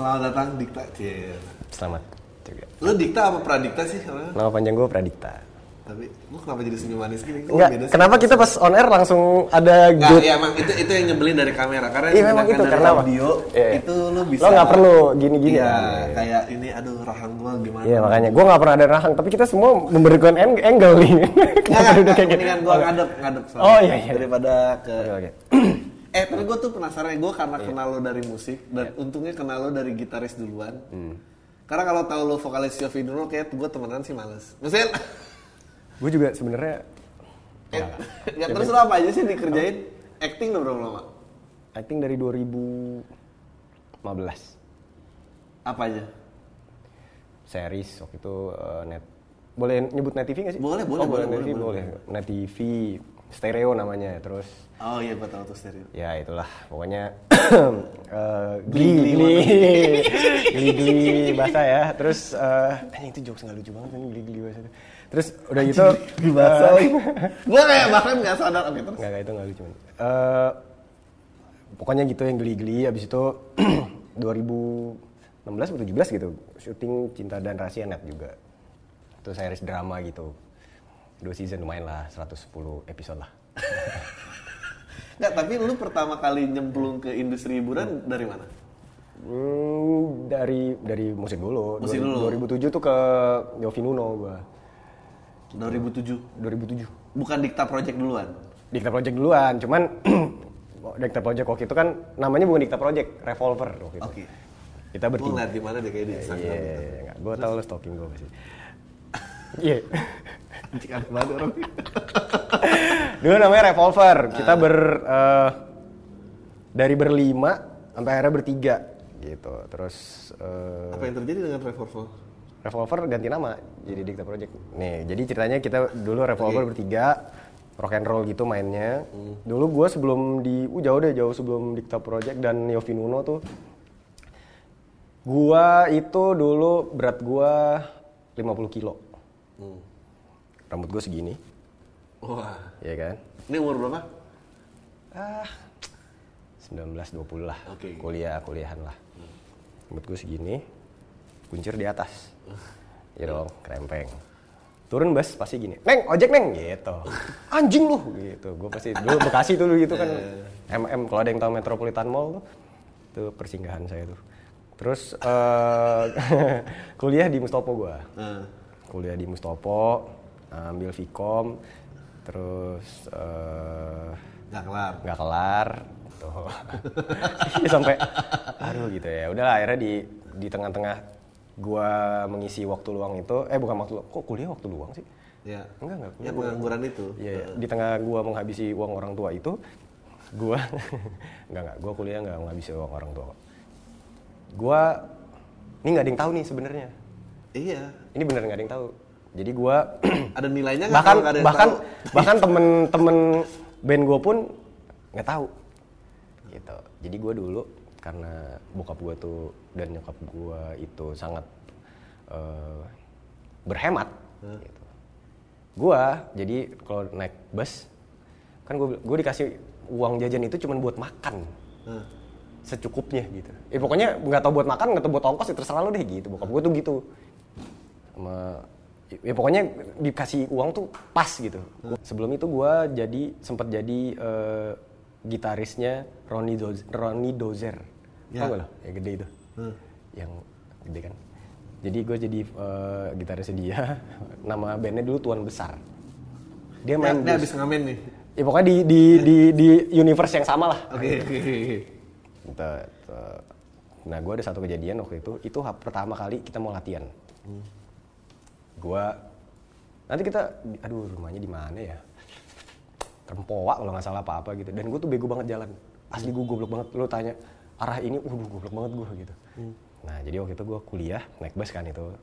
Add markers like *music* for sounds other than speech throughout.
Selamat datang Dikta. Cie. Selamat juga. Lu Dikta apa Pradikta sih orangnya? Nama panjang gue Pradikta. Tapi lu kenapa jadi senyum manis gini? Kok Enggak, kenapa kita pas on air langsung ada Enggak, good? ya emang itu itu yang nyebelin dari kamera karena Iya, memang itu, dari karena audio Iya. itu lu bisa Lo nggak perlu gini-gini Iya, kan? kayak ini aduh rahang gua gimana. Iya makanya gue nggak pernah ada rahang, tapi kita semua memberikan ang- angle nih. Enggak, *laughs* Kenapa duduk kayak gitu? mendingan gua ngadep, ngadep. Oh, iya, iya. Daripada ke oke. *clears throat* Eh, tapi gue tuh penasaran, gue karena Iya. kenal lo dari musik dan untungnya kenal lo dari gitaris duluan. Hmm. Karena kalau tahu lo vokalis Yofi dulu, kayak gue temenan sih males. Maksudnya, Gue juga sebenarnya eh, *laughs* ya, terus lo apa aja sih dikerjain? Acting udah berapa lama? acting dari 2015 Apa aja? series waktu itu eh, net boleh nyebut net TV nggak sih? Boleh, boleh, oh, boleh, net boleh, TV boleh. boleh. Net TV stereo namanya terus Oh iya, gue tahu tuh stereo. ya itulah pokoknya *coughs* eh, gli Gli, gli gli *laughs* gli bahasa ya terus anjing itu jokes nggak lucu banget kan gli gli bahasa itu. terus udah gitu Di bahasa Gue kayak bahkan gak sadar, oke terus. nggak nggak, itu nggak lucu. Eh, pokoknya gitu yang geli geli abis itu *clears throat* 2016 atau 17 gitu syuting cinta dan rahasia net juga itu series drama gitu dua season lumayan lah 110 episode lah Nggak, tapi lu pertama kali nyemplung ke industri hiburan dari mana? Hmm, dari dari musik dulu. Musik dulu. 2007 tuh ke Yofi Nuno gua. 2007. 2007. Bukan Dikta Project duluan. Dikta Project duluan, cuman *clears throat* Dikta Project waktu itu kan namanya bukan Dikta Project, Revolver waktu itu. Oke. Kita Gue bertiga. ngeliat di mana deh kayak di Iya, Instagram. gitu. enggak. Gua tahu lo stalking gua pasti. *laughs* Iya. Anjing aneh banget orang. Dulu namanya Revolver. Kita ber eh, dari berlima sampai akhirnya bertiga gitu. Terus eh, Apa yang terjadi dengan Revolver? Revolver ganti nama jadi Dikta Project. Nih, jadi ceritanya kita dulu Revolver bertiga rock and roll gitu mainnya. Dulu gue sebelum di uh, jauh deh jauh sebelum Dikta Project dan Yofi Nuno tuh gua itu dulu berat gua 50 kilo. Rambut gue segini, Wah. ya kan? Ini umur berapa? Ah, 19 20 lah. Oke. Kuliah, kuliahan lah. Rambut gue segini, kuncir di atas. Ya dong, krempeng. Turun bus pasti gini, neng ojek neng gitu. *laughs* Anjing lu gitu. Gue pasti dulu Bekasi dulu gitu kan. MM kalau ada yang tahu Metropolitan Mall tuh, itu persinggahan saya tuh. Terus eh, *laughs* kuliah di Mustopo gue. Nah, Kuliah di Mustopo, ambil Vkom, terus eh, nggak kelar. nggak kelar tuh *laughs* Iya, sampai aduh gitu ya udahlah akhirnya di di tengah-tengah gua mengisi waktu luang itu eh bukan waktu luang kok kuliah waktu luang sih Ya. enggak enggak Ya pengangguran itu. Iya, iya. di tengah gua menghabisi uang orang tua itu gua *laughs* enggak enggak gua kuliah enggak menghabisi uang orang tua gua ini nggak ada yang tahu nih sebenarnya Iya. ini bener nggak ada yang tahu jadi gua *clears throat* Ada nilainya nggak bahkan ada bahkan tahu? bahkan *laughs* temen-temen band gue pun nggak tahu gitu jadi gue dulu karena bokap gue tuh dan nyokap gue itu sangat eh, berhemat gitu. gue jadi kalau naik bus kan gue gue dikasih uang jajan itu cuma buat makan Nah, secukupnya gitu. Eh pokoknya nggak tahu buat makan, nggak tahu buat ongkos, ya terserah lo deh gitu. Bokap gue tuh gitu. Sama ya pokoknya dikasih uang tuh pas gitu. Sebelum itu gue jadi sempat jadi eh, gitarisnya Ronnie Dozer. Ronnie Dozer. Ya. Tau gak lo? Yang gede itu. Hmm. Yang gede kan. Jadi gue jadi eh, gitarisnya dia. *laughs* Nama bandnya dulu Tuan Besar. Dia Ya, main ini blues. habis ngamen nih. Ya pokoknya di di di di universe yang sama lah. Oke. Gitu, gitu. Nah, gue ada satu kejadian waktu itu. Itu pertama kali kita mau latihan. Gue nanti kita, aduh rumahnya di mana ya? Rempoa kalau nggak salah apa-apa gitu. Dan gue tuh bego banget jalan. Asli gue goblok banget. Lo tanya arah ini, waduh goblok banget gue gitu. Nah, jadi waktu itu gue kuliah naik bus kan itu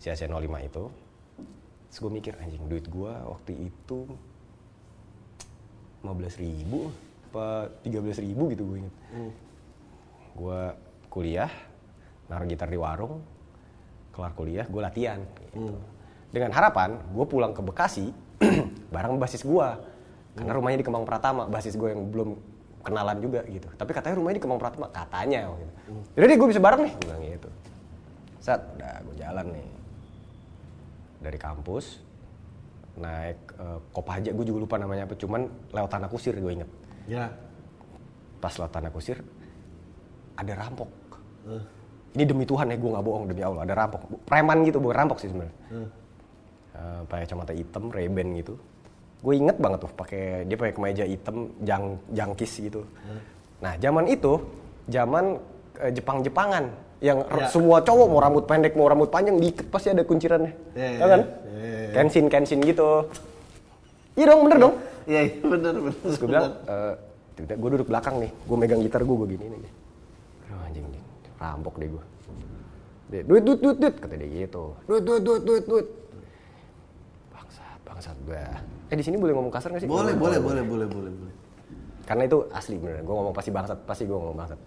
si AC 05 itu. Terus gue mikir anjing duit gue waktu itu 15 ribu apa 13 ribu gitu gue inget gue kuliah naruh gitar di warung kelar kuliah gue latihan gitu. Dengan harapan gue pulang ke Bekasi *clears throat* bareng basis gue karena rumahnya di Kemang Pratama basis gue yang belum kenalan juga gitu. Tapi katanya rumahnya di Kemang Pratama, katanya gitu. Jadi deh gue bisa bareng nih, gue bilang gitu. Set, udah gue jalan nih. Dari kampus, naik uh, Kopaja, gue juga lupa namanya apa, cuman lewat Tanah Kusir gue inget. Ya. Pas lewat Tanah Kusir, ada rampok. Eh. Ini demi Tuhan ya, gue nggak bohong demi Allah, ada rampok. Preman gitu, bukan rampok sih sebenarnya. Eh. Eh, pakai kacamata hitam, Ray-Ban gitu. Gue inget banget tuh pakai dia pakai kemeja hitam, jang jangkis gitu. Nah, zaman itu zaman eh, Jepang-Jepangan yang Ya. semua cowok mau rambut pendek mau rambut panjang diikat pasti ada kuncirannya. Ya, Ya kan? ya, ya, ya. Kenshin kenshin gitu. Iya dong, bener dong. Iya, iya, bener bener. Terus gue bilang, eh tiba-tiba gue duduk belakang nih, gue megang gitar gue, gue gini nih. Aduh anjing, rampok deh gue. Duit, duit, duit, duit, kata dia gitu. Duit, duit, duit, duit, duit. Bangsat, gue. Eh di sini boleh ngomong kasar gak sih? boleh, Boleh, boleh, boleh, boleh, boleh, boleh. Karena itu asli bener, gue ngomong pasti bangsat, pasti gue ngomong bangsat.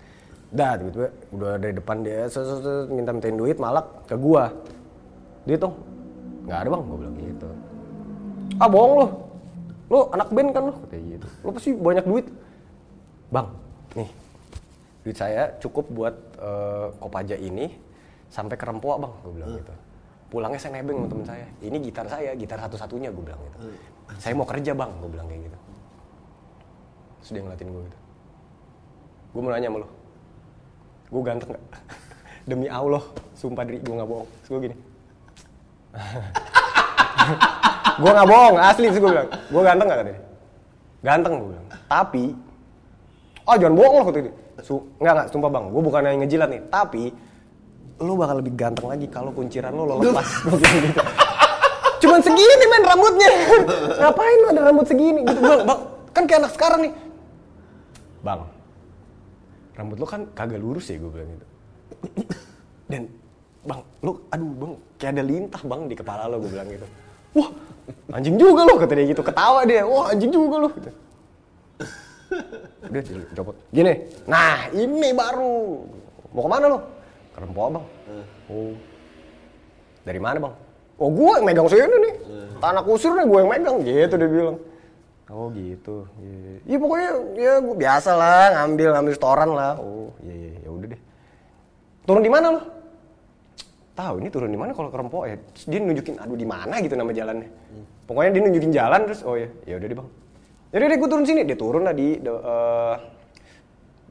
Dah, tiba-tiba udah dari depan dia minta mintain duit, malak ke gue. Dia tuh, nggak ada bang, gue bilang gitu. Ah bohong lo, lo anak band kan lo, katanya gitu. Lo pasti banyak duit. Bang, nih, duit saya cukup buat eh, kopaja ini sampai ke Rempoa bang, gue bilang gitu. Pulangnya saya nebeng sama temen saya. Ini gitar saya, gitar satu-satunya gue bilang gitu. Saya mau kerja bang, gue bilang kayak gitu. Terus dia ngeliatin gue gitu. Gue mau nanya sama lo. Gue ganteng gak? *laughs* Demi Allah, sumpah diri gue gak bohong. Terus gue gini. *laughs* gue gak bohong, asli terus gue bilang. Gue ganteng gak katanya? Ganteng gue bilang. Tapi, oh jangan bohong lo katanya. Su enggak, enggak, sumpah bang. Gue bukan yang ngejilat nih. Tapi, lo bakal lebih ganteng lagi kalau kunciran lo lo lepas. Gue bilang gitu. Cuman segini men rambutnya. Ngapain lo ada rambut segini? Gitu, bang, bang, kan kayak anak sekarang nih. Bang, rambut lo kan kagak lurus ya gue bilang gitu. Dan bang, lo aduh bang, kayak ada lintah bang di kepala lo gue bilang gitu. Wah, anjing juga lo kata dia gitu. Ketawa dia, wah anjing juga lo. Gitu. Udah jadi copot. Gini, nah ini baru. Mau ke mana lo? Ke Rempoa bang. Oh, dari mana bang? Oh gue yang megang sini nih. Tanah kusir nih gue yang megang. Gitu dia bilang. Oh gitu. Iya, Iya pokoknya ya gue biasa lah ngambil ngambil setoran lah. Oh iya iya ya udah deh. Turun di mana lo? Tahu ini turun di mana kalau ke Rempoa ya. Terus dia nunjukin aduh di mana gitu nama jalannya. Pokoknya dia nunjukin jalan terus oh ya ya udah deh bang. Jadi deh gue turun sini. Dia turun lah di de- eh,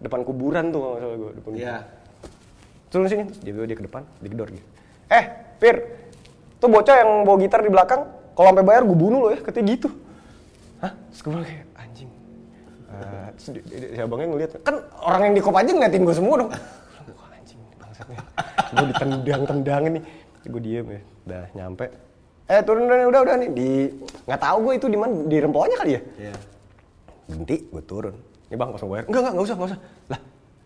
depan kuburan tuh kalau gue. Depan Iya. Turun sini terus dia dia ke depan digedor gitu. Eh Fir tuh bocah yang bawa gitar di belakang kalau sampai bayar gue bunuh lo ya katanya gitu. Hah? Terus gue bilang kayak anjing. Eh, terus abangnya ngeliat kan orang yang di kop aja ngeliatin gue semua dong. Wah, anjing bangsatnya. Gue ditendang tendangin nih gue diem ya. Udah nyampe. Eh turun udah udah udah nih. Di nggak tahu gue itu di mana di remponya kali ya? Iya. berhenti gue turun. Ini bang mau bayar. Enggak enggak enggak usah enggak usah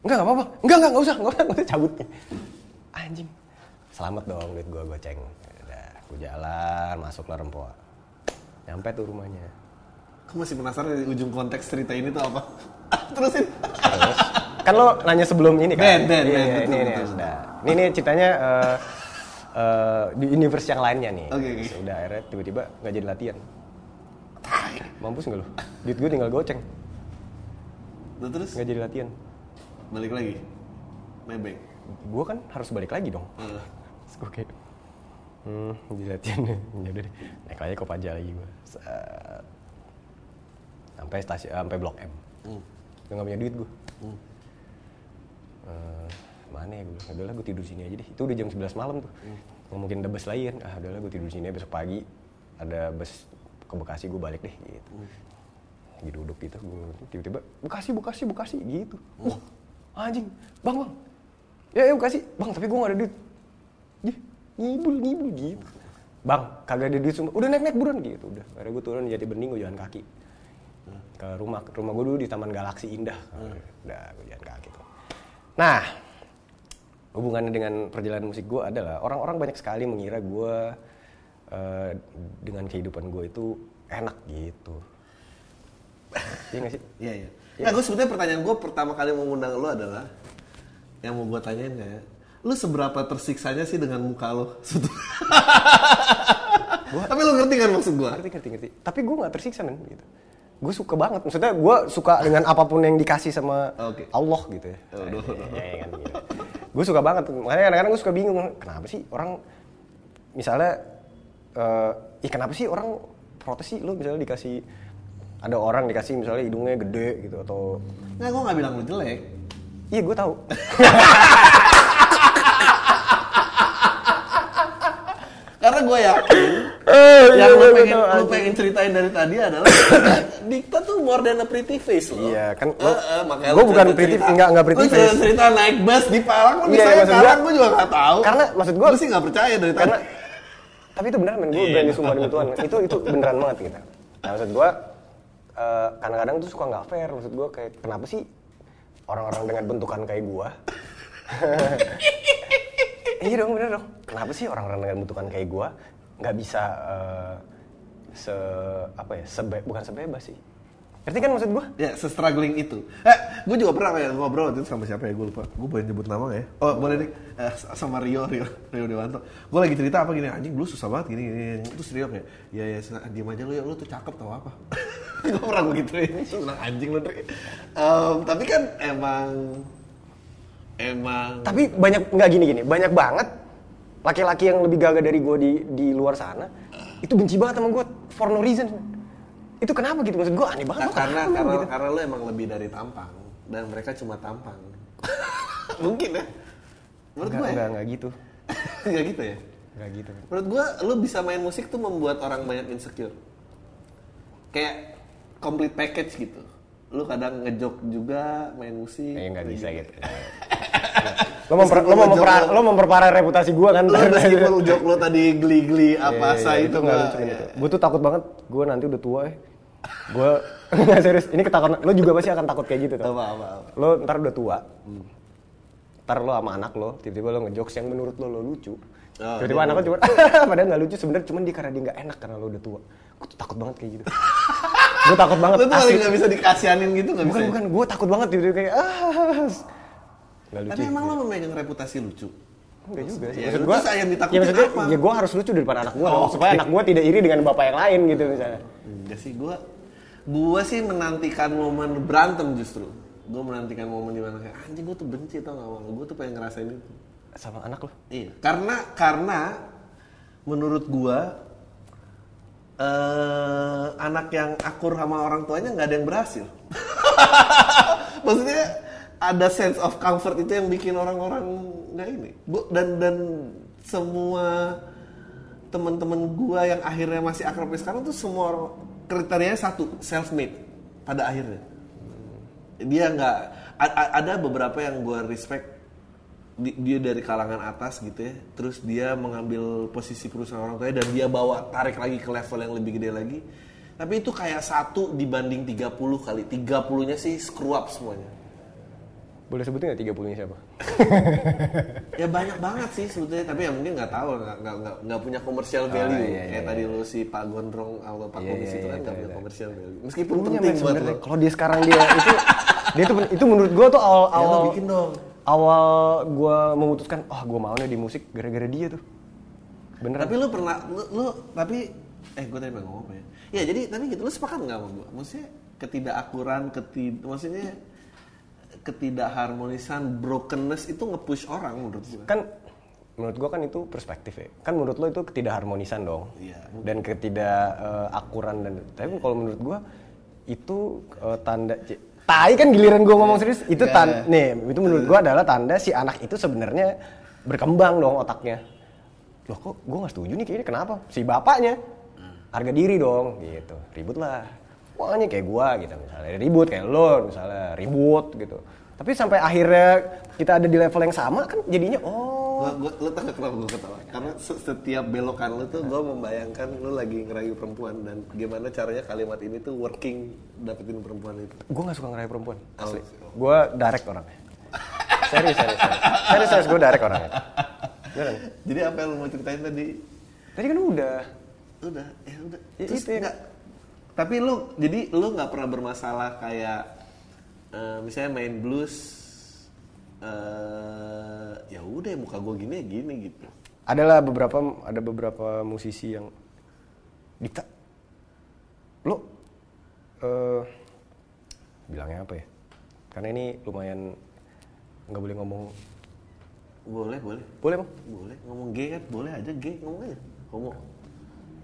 enggak enggak apa-apa. Enggak enggak enggak usah enggak usah enggak usah cabut. Anjing. Selamat dong duit gue goceng udah gue jalan masuk lah rempoa nyampe tuh rumahnya. Aku masih penasaran di ujung konteks cerita ini tuh apa? *laughs* Terusin. terus kan lo nanya sebelum ini kan? Ben, Ben, Iya, Ben, iya, betul, ini ini betul. sudah ini ini ceritanya eh, eh, di universe yang lainnya nih. Oke, oke. udah akhirnya tiba-tiba nggak jadi latihan. Mampus nggak lo duit gue tinggal goceng. Terus? Nggak jadi latihan balik lagi. Nebeng. gue kan harus balik lagi dong. Terus gue kayak hmm jadi latihan. *laughs* Ya udah deh. Naik lagi kop aja lagi gue sampai stasiun sampai blok M. Hmm, gue nggak punya duit gue hmm. Eh, mana ya gue bilang, udahlah gue tidur sini aja deh. Itu udah jam 11 malam tuh. Nggak mungkin ada bus lain. Ah udahlah gue tidur sini aja, besok pagi. Ada bus ke Bekasi gue balik deh gitu. Lagi duduk gitu gue tiba-tiba Bekasi Bekasi Bekasi gitu. Wah anjing. Bang bang. Ya ya Bekasi bang tapi gue gak ada duit. Ngibul ngibul gitu bang kagak ada duit semua udah naik naik buruan gitu. Udah. Akhirnya gue turun jadi bening gue jalan kaki. Ke rumah rumah gue dulu di Taman Galaksi Indah. Udah gue jalan kaki tuh. Nah hubungannya dengan perjalanan musik gue adalah orang-orang banyak sekali mengira gue eh, dengan kehidupan gue itu enak gitu. Iya gak sih? Iya, iya. Nah, gue sebetulnya pertanyaan gue pertama kali mau ngundang lu adalah yang mau gue tanyain kayak lu seberapa tersiksanya sih dengan muka lu? *laughs* Tapi lu ngerti kan maksud gue? ngerti ngerti ngerti tapi gue nggak tersiksa men gitu gue suka banget maksudnya gue suka dengan apa pun yang dikasih sama Oke. Allah gitu ya Aduh. ya, ya kan gitu. gue suka banget makanya kadang-kadang gue suka bingung kenapa sih orang misalnya eh ih kenapa sih orang protes sih lu misalnya dikasih ada orang dikasih misalnya hidungnya gede gitu atau Nggak, gue nggak bilang lu jelek. iya gue tahu *laughs* Karena gue yakin Eh, yang lu pengen, lu pengen ceritain dari tadi adalah *coughs* Dikta tuh more than a pretty face loh. Iya, kan lo- makanya gua lu bukan pretty- cerita- enggak- enggak pretty lu cerita- face. cerita naik bus di Palang lu Iya, misalnya maksud sekarang gue juga nggak tahu. karena maksud Lu sih nggak percaya dari tadi. karena tapi itu beneran men gue berani sumpah demi Tuhan itu itu beneran banget gitu nah maksud gue eh, kadang-kadang tuh suka nggak fair maksud gue kayak kenapa sih orang-orang dengan bentukan kayak gue *laughs* iya dong bener dong. Kenapa sih orang-orang dengan bentukan kayak gue nggak bisa eh, se apa ya sebe bukan sebebas sih ngerti kan maksud gue Ya, se-struggling itu. Eh, gue juga pernah kayak ngobrol waktu itu sama siapa ya, gue lupa. Gue boleh nyebut nama nggak ya? Oh, boleh deh. Eh, sama Rio, Rio, Rio Dewanto. Gue lagi cerita apa gini, anjing lu susah banget gini, gini. Terus Rio kayak, ya ya, diam aja lu ya, lu tuh cakep tau apa. *laughs* gue pernah begitu ini, bilang anjing lu Dri. Em, tapi kan emang, emang, tapi banyak nggak gini gini banyak banget laki-laki yang lebih gagah dari gue di di luar sana itu benci banget sama gue for no reason itu kenapa gitu maksud gue aneh banget lo karena karena gitu? karena lu emang lebih dari tampang dan mereka cuma tampang. *laughs* Mungkin ya. Menurut gue ya. nggak nggak gitu *laughs* Nggak gitu ya. nggak gitu Menurut gua, lu bisa main musik tuh membuat orang banyak insecure. Kayak complete package gitu. Lu kadang ngejok juga main musik. Eh, nggak bisa Lagi- gitu *laughs* lo memper, lo, memper, lo- lo memperparah reputasi gue kan Lu meskipun jok lu tadi geli-geli apa sa iya, itu nggak lucu gitu. Gue tuh takut banget, gue nanti udah tua ya. Gue *laughs* nggak serius, ini ketakutan. Lo juga pasti akan takut kayak gitu tuh. Apa apa. apa. Lo ntar udah tua, ntar lo sama anak lo, tiba-tiba lo ngejokes yang menurut lo lo lucu. Oh, tiba-tiba iya, anak lo cuma, *laughs* padahal nggak lucu sebenarnya, cuman dia karena dia nggak enak karena lo udah tua. Gue tuh takut banget kayak gitu. *laughs* gue takut banget. Lu tuh asli. nggak bisa dikasianin gitu nggak bisa. Bukan ya? bukan, gue takut banget tiba-tiba kayak ah. Nggak lucu. Tapi emang lu memegang reputasi lucu. Enggak juga sih. Ya, Maksud gua, ditakutin ya maksudnya, apa? ya gue harus lucu di depan anak gue Oh, supaya oke. anak gue tidak iri dengan bapak yang lain gitu misalnya. Enggak sih, gua gua sih menantikan momen berantem justru. Gua menantikan momen di mana kayak anjing gua tuh benci tau gak sama lu. Gua tuh pengen ngerasain itu. Sama anak lo. Iya, karena karena menurut gua eh anak yang akur sama orang tuanya nggak ada yang berhasil. *laughs* Maksudnya ada sense of comfort itu yang bikin orang-orang nggak ini. Bu- dan dan semua teman-teman gua yang akhirnya masih akrab sekarang tuh semua kriterianya satu, self made pada akhirnya. Dia nggak ada beberapa yang gua respect di- dia dari kalangan atas gitu ya. Terus dia mengambil posisi perusahaan orang tuanya dan dia bawa tarik lagi ke level yang lebih gede lagi. Tapi itu kayak satu dibanding 30 kali. 30 nya sih screw up semuanya Boleh sebutin nggak 30 nya siapa? *laughs* ya banyak banget sih sebetulnya tapi ya mungkin nggak tahu nggak punya commercial value iya, iya, kayak tadi lu si Pak Gondrong atau Pak Iya, iya, itu kan iya, nggak iya, punya iya. commercial value meskipun Punya, penting buat sebenarnya. lo Kalau dia sekarang dia itu dia itu itu menurut gue tuh awal ya lo awal bikin dong awal gue memutuskan oh gue mau nih di musik gara-gara dia tuh. Beneran. Tapi lu pernah, lu, lu tapi, eh gue tadi mau ngomong apa ya? Ya jadi, tapi gitu, lu sepakat nggak sama gue? Maksudnya ketidakakuran, ketid, maksudnya ketidakharmonisan, brokenness itu nge-push orang menurut gue. kan menurut gua kan itu perspektif ya. Kan menurut lo itu ketidakharmonisan dong. Iya, dan ketidakakuran dan tapi kalau menurut gua itu eh, tanda tai kan giliran gua ngomong serius? Itu Iya, tan iya. nih itu menurut gua adalah tanda si anak itu sebenarnya berkembang dong otaknya. Loh kok gua nggak setuju nih kayaknya? Kenapa? Si bapaknya. Harga diri dong gitu. Ribut lah pokoknya kayak gua gitu misalnya ribut kayak lo misalnya ribut gitu tapi sampai akhirnya kita ada di level yang sama kan jadinya oh Gua, gua, lu tau gak kenapa gue ketawa? Karena se- setiap belokan lu tuh gue membayangkan lu lagi ngerayu perempuan dan gimana caranya kalimat ini tuh working dapetin perempuan itu. gue gak suka ngerayu perempuan asli Oh. gue direct orangnya serius serius serius serius, serius gue direct orangnya Beneran. Jadi apa yang lu mau ceritain tadi? tadi kan udah Udah, ya udah. Ya, Terus itu ya. nggak- Tapi lu, jadi lu nggak pernah bermasalah kayak eh, misalnya main blues, eh ya udah muka gue gini ya gini gitu. adalah beberapa ada beberapa musisi yang Dikta lo eh bilangnya apa ya? Karena ini lumayan nggak boleh ngomong. Boleh, boleh. Boleh bang? Boleh. Ngomong gay kan? Boleh aja gay, ngomong aja. Homo.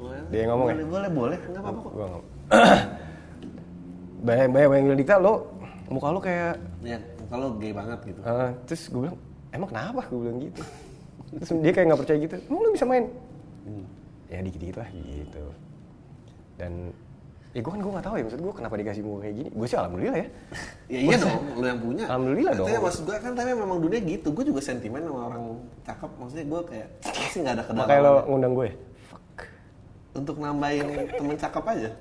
Boleh. Dia yang ngomong ya? boleh, Boleh, boleh. Enggak apa-apa kok. *clears throat* Banyak banyak yang bilang Dikta lo muka lo kayak Ya, kalau gay banget gitu. eh, terus gue bilang emang kenapa gue bilang gitu terus dia kayak nggak percaya gitu emang lo bisa main Hmm. ya dikit dikit lah gitu dan ya gue kan gue nggak tahu ya maksud gue kenapa dikasih muka kayak gini gue sih alhamdulillah ya *laughs* Ya iya dong, lu yang punya. Alhamdulillah dong. Katanya maksud gue kan tapi memang dunia gitu. Gue juga sentimen sama orang cakep. Maksudnya gue kayak *tsk* pasti nggak ada kedalaman. makanya lo ngundang gue fuck Untuk nambahin temen cakep aja. *laughs*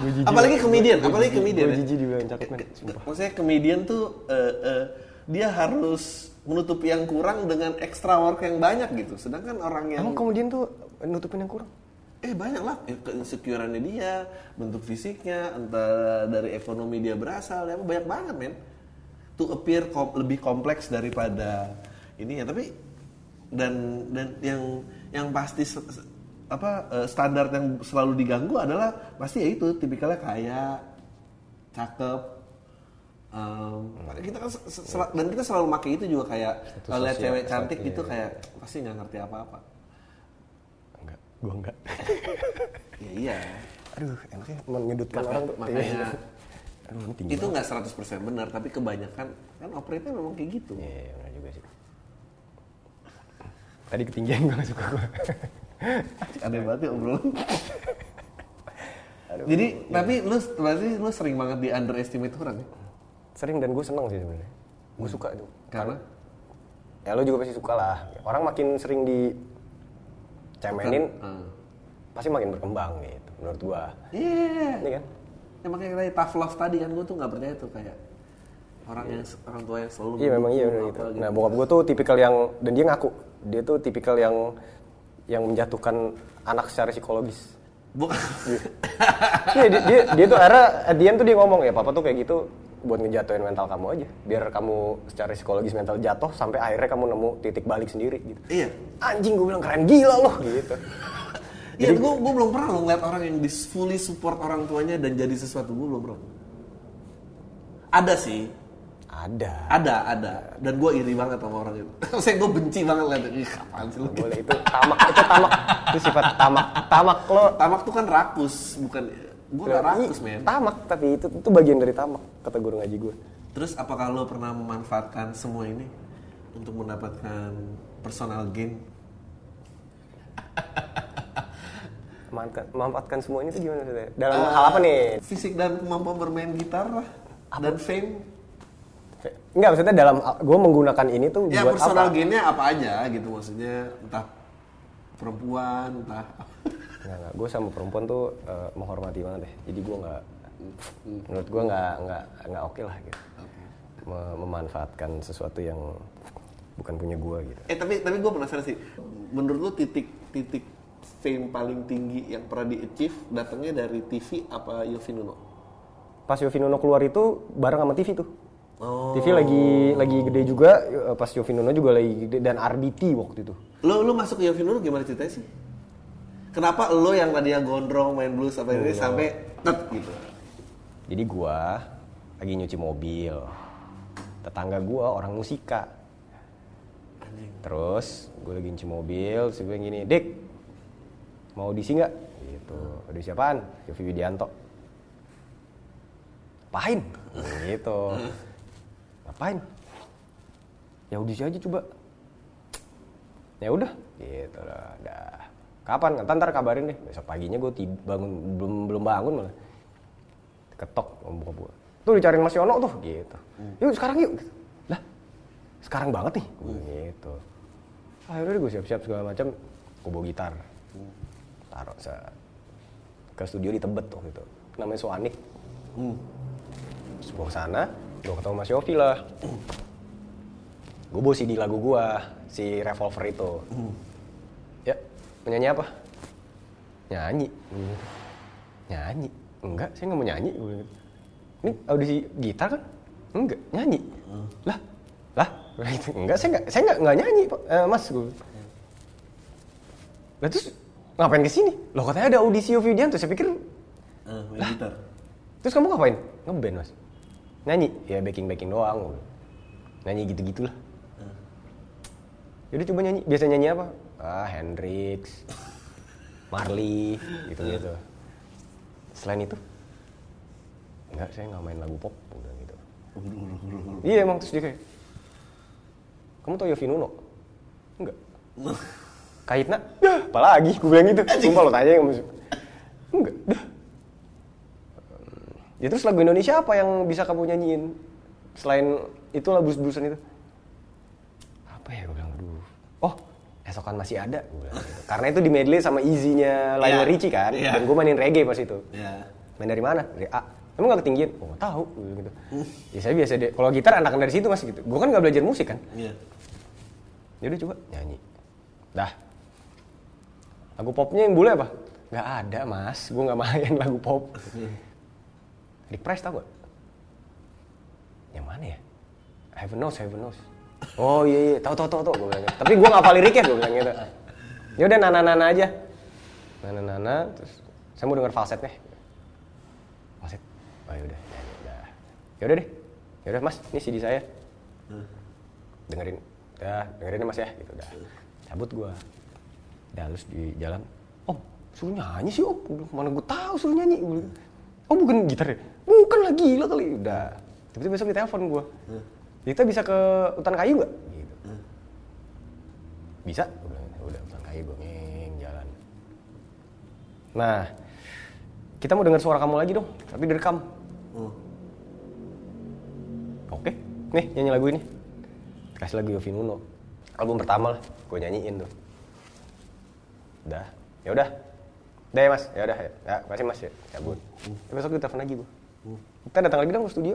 gitu. apalagi komedian, apalagi komedian. gue ya. jijik dibilang cakep men sumpah Maksudnya komedian tuh eh, eh, dia harus menutupi yang kurang dengan extra work yang banyak gitu. Sedangkan orang yang emang kemudian tuh nutupin yang kurang Eh banyak lah keinsecureannya dia, bentuk fisiknya, entah dari ekonomi dia berasal, ya banyak banget men. To appear kom- lebih kompleks daripada ini ya, tapi dan dan yang yang pasti apa eh, standar yang selalu diganggu adalah pasti ya itu tipikalnya kaya, cakep. em, kita kan se- se- sel- dan kita selalu pakai itu juga kayak kalau lihat cewek cantik gitu iya. kayak pasti nggak ngerti apa-apa. enggak gue enggak *laughs* Ya iya. aduh enaknya menyudutkan Maka- orang tuh makanya Iya. aduh itu nggak 100% benar tapi kebanyakan kan operate memang kayak gitu Iya, iya, benar juga sih. Tadi ketinggian gue gak suka gue. *laughs* aneh banget ya obrolan jadi tapi lu berarti lu sering banget di underestimate orang ya Sering dan gue seneng sih sebenarnya. Gue suka tuh. karena Ya lo juga pasti suka lah. Orang makin sering di cemenin, Hmm. pasti makin berkembang gitu. Menurut gue. iya Ini kan? ya makanya kayak tough love tadi kan gue tuh nggak percaya tuh kayak orang yang orang tua yang selalu Iya memang iya benar gitu. Nah bokap gue tuh tipikal yang dan dia ngaku dia tuh tipikal yang yang menjatuhkan anak secara psikologis. bukan. Iya. Dia, dia, dia tuh akhirnya at the end tuh dia ngomong ya papa tuh kayak gitu buat ngejatuhin mental kamu aja biar kamu secara psikologis mental jatuh sampai akhirnya kamu nemu titik balik sendiri gitu. Iya. Anjing gue bilang keren gila loh gitu. Iya, gue gue belum pernah ngeliat orang yang fully support orang tuanya dan jadi sesuatu gue belum pernah. Ada sih, ada ada, ada. Dan gue iri banget sama orang itu. *laughs* Saya gue benci banget liat ih apaan sih lu? boleh itu tamak itu tamak itu sifat tamak tamak lo Tamak tuh kan rakus, bukan gue gak rakus men. tamak tapi itu itu bagian dari tamak kata guru ngaji gue Terus apakah lo pernah memanfaatkan semua ini untuk mendapatkan personal gain? *laughs* memanfaatkan, ini tuh gimana maksudnya dalam hal apa nih Fisik dan kemampuan bermain gitar lah. Dan fame. Enggak, maksudnya dalam gue menggunakan ini tuh Ya buat personal apa? gainnya apa aja gitu maksudnya entah perempuan entah Enggak, enggak. Gue sama perempuan tuh eh, menghormati banget deh. Jadi gue nggak, menurut gue nggak nggak nggak oke lah gitu. Me- memanfaatkan sesuatu yang bukan punya gue gitu. Eh tapi tapi gue penasaran sih. Menurut lu titik titik fame paling tinggi yang pernah di achieve datangnya dari TV apa Yofi Nuno? Pas Yofi Nuno keluar itu bareng sama TV tuh. Oh. TV lagi lagi gede juga. eh, Pas Yofi Nuno juga lagi gede dan RBT waktu itu. Lu lu masuk ke Yofi Nuno gimana ceritanya sih? Kenapa lo yang tadinya gondrong main blues apa ini sampai tet gitu? Jadi gua lagi nyuci mobil. Tetangga gua orang musika. Terus gue lagi nyuci mobil, terus gue gini, Dik, mau audisi nggak? Gitu. Audisi apaan? Yofi Widianto. Ngapain? Gitu. *laughs* Ngapain? Ya audisi aja coba. Ya udah, gitu lah. Dah. Kapan? Ntar, ntar kabarin deh. Besok paginya gue bangun belum belum bangun malah. Ketok sama bokap gue tuh dicariin Mas Yono tuh. Gitu. Yuk sekarang yuk. Gitu. lah sekarang banget nih. Gue gitu. Akhirnya gue siap-siap segala macam. Gue bawa gitar. Taruh se ke studio di Tebet waktu itu. Namanya Soanik terus gue ke sana gue ketemu Mas Yofi lah. Gue bawa CD lagu gue si Revolver itu. Ya penyanyi apa? Nyanyi. Nyanyi. Enggak saya nggak mau nyanyi. Ini audisi gitar kan? Enggak nyanyi. Lah lah. *laughs* Enggak saya enggak saya enggak enggak nyanyi Pak. Eh, mas gue lah terus ngapain ke sini loh katanya ada audisi Yofi Widianto saya pikir Eh, main gitar. Terus kamu ngapain? Ngeband mas? Nyanyi? Ya backing backing doang. Nyanyi gitu gitulah. Jadi coba nyanyi. Biasa nyanyi apa? Ah Hendrix, Marley, gitu gitu. Selain itu? Enggak, saya nggak main lagu pop. Udah gitu. Iya emang terus dia kayak. Kamu tau Yofi Nuno? Enggak. *laughs* Kaitna? Dah, apalagi? Gue bilang gitu. Sumpah lo tanya yang. Enggak, dah. Ya terus lagu Indonesia apa yang bisa kamu nyanyiin? Selain itu lah blues-bluesan itu. Apa ya gue bilang, aduh. Oh, esokan masih ada. Gue bilang gitu. Karena itu di medley sama easy-nya Lionel Iya. Richie kan. Iya. Dan gue mainin reggae pas itu. Ya. Main dari mana? Dari A. Emang gak ketinggian? Oh, tahu. Gitu. *laughs* Ya saya biasa deh. Kalau gitar anakan dari situ mas gitu. Gue kan gak belajar musik kan. Iya. Ya udah coba nyanyi. Dah. Lagu popnya yang bule apa? Gak ada mas. Gue gak main lagu pop. Rick Price tau gak? Yang mana ya? Heaven knows, heaven knows. Oh iya iya, tahu tahu tahu tahu gue bilang. gitu. Tapi gue nggak hafal liriknya gue bilang gitu. Ya udah nana nana aja. Nana nana terus saya mau denger falsetnya. Falset. Oh ya udah, nyanyi dah. Ya udah deh. Ya udah Mas, ini CD saya. Dengerin. Ya, dengerin Mas ya gitu dah. Cabut gua. Dah terus di jalan. Om, suruh nyanyi sih Om. Mana gue tahu suruh nyanyi. Oh bukan gitar ya? Bukan lah gila kali. Udah. Tiba-tiba besok ditelepon gua. Kita bisa ke hutan kayu nggak? Gitu. Bisa? Gua bilang, "Ya udah hutan kayu gue ngeng jalan. Nah, kita mau dengar suara kamu lagi dong, tapi direkam. Hmm. Oke, nih nyanyi lagu ini. Kasih lagu Yofi Nuno. Album pertama lah, gue nyanyiin tuh. Udah, ya udah. Udah ya mas, ya udah ya. Ya, makasih mas ya. Cabut. Ya, besok kita telepon lagi bu. Kita datang lagi dong ke studio.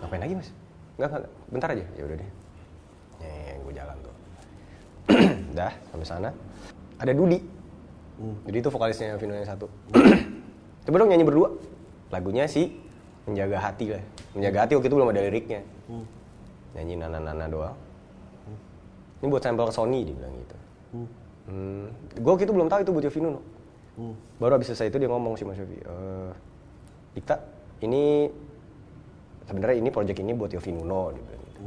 Ngapain lagi mas? Enggak. bentar aja. Ya udah deh. Nih, gue jalan tuh. *clears throat* Udah, sampai sana. Ada Dudi. Dudi itu vokalisnya Vino yang satu. *clears throat* Coba dong nyanyi berdua. Lagunya sih Menjaga Hati lah. Menjaga Hati waktu itu belum ada liriknya. Nyanyi nana-nana doang. Ini buat sampel ke Sony dia bilang gitu. Hmm. Gue waktu itu belum tahu itu buat Yofi Nuno. Baru abis selesai itu dia ngomong sih Mas Yofi. Eh, Dikta, ini sebenarnya ini project ini buat Yofi Nuno. Dia bilang gitu.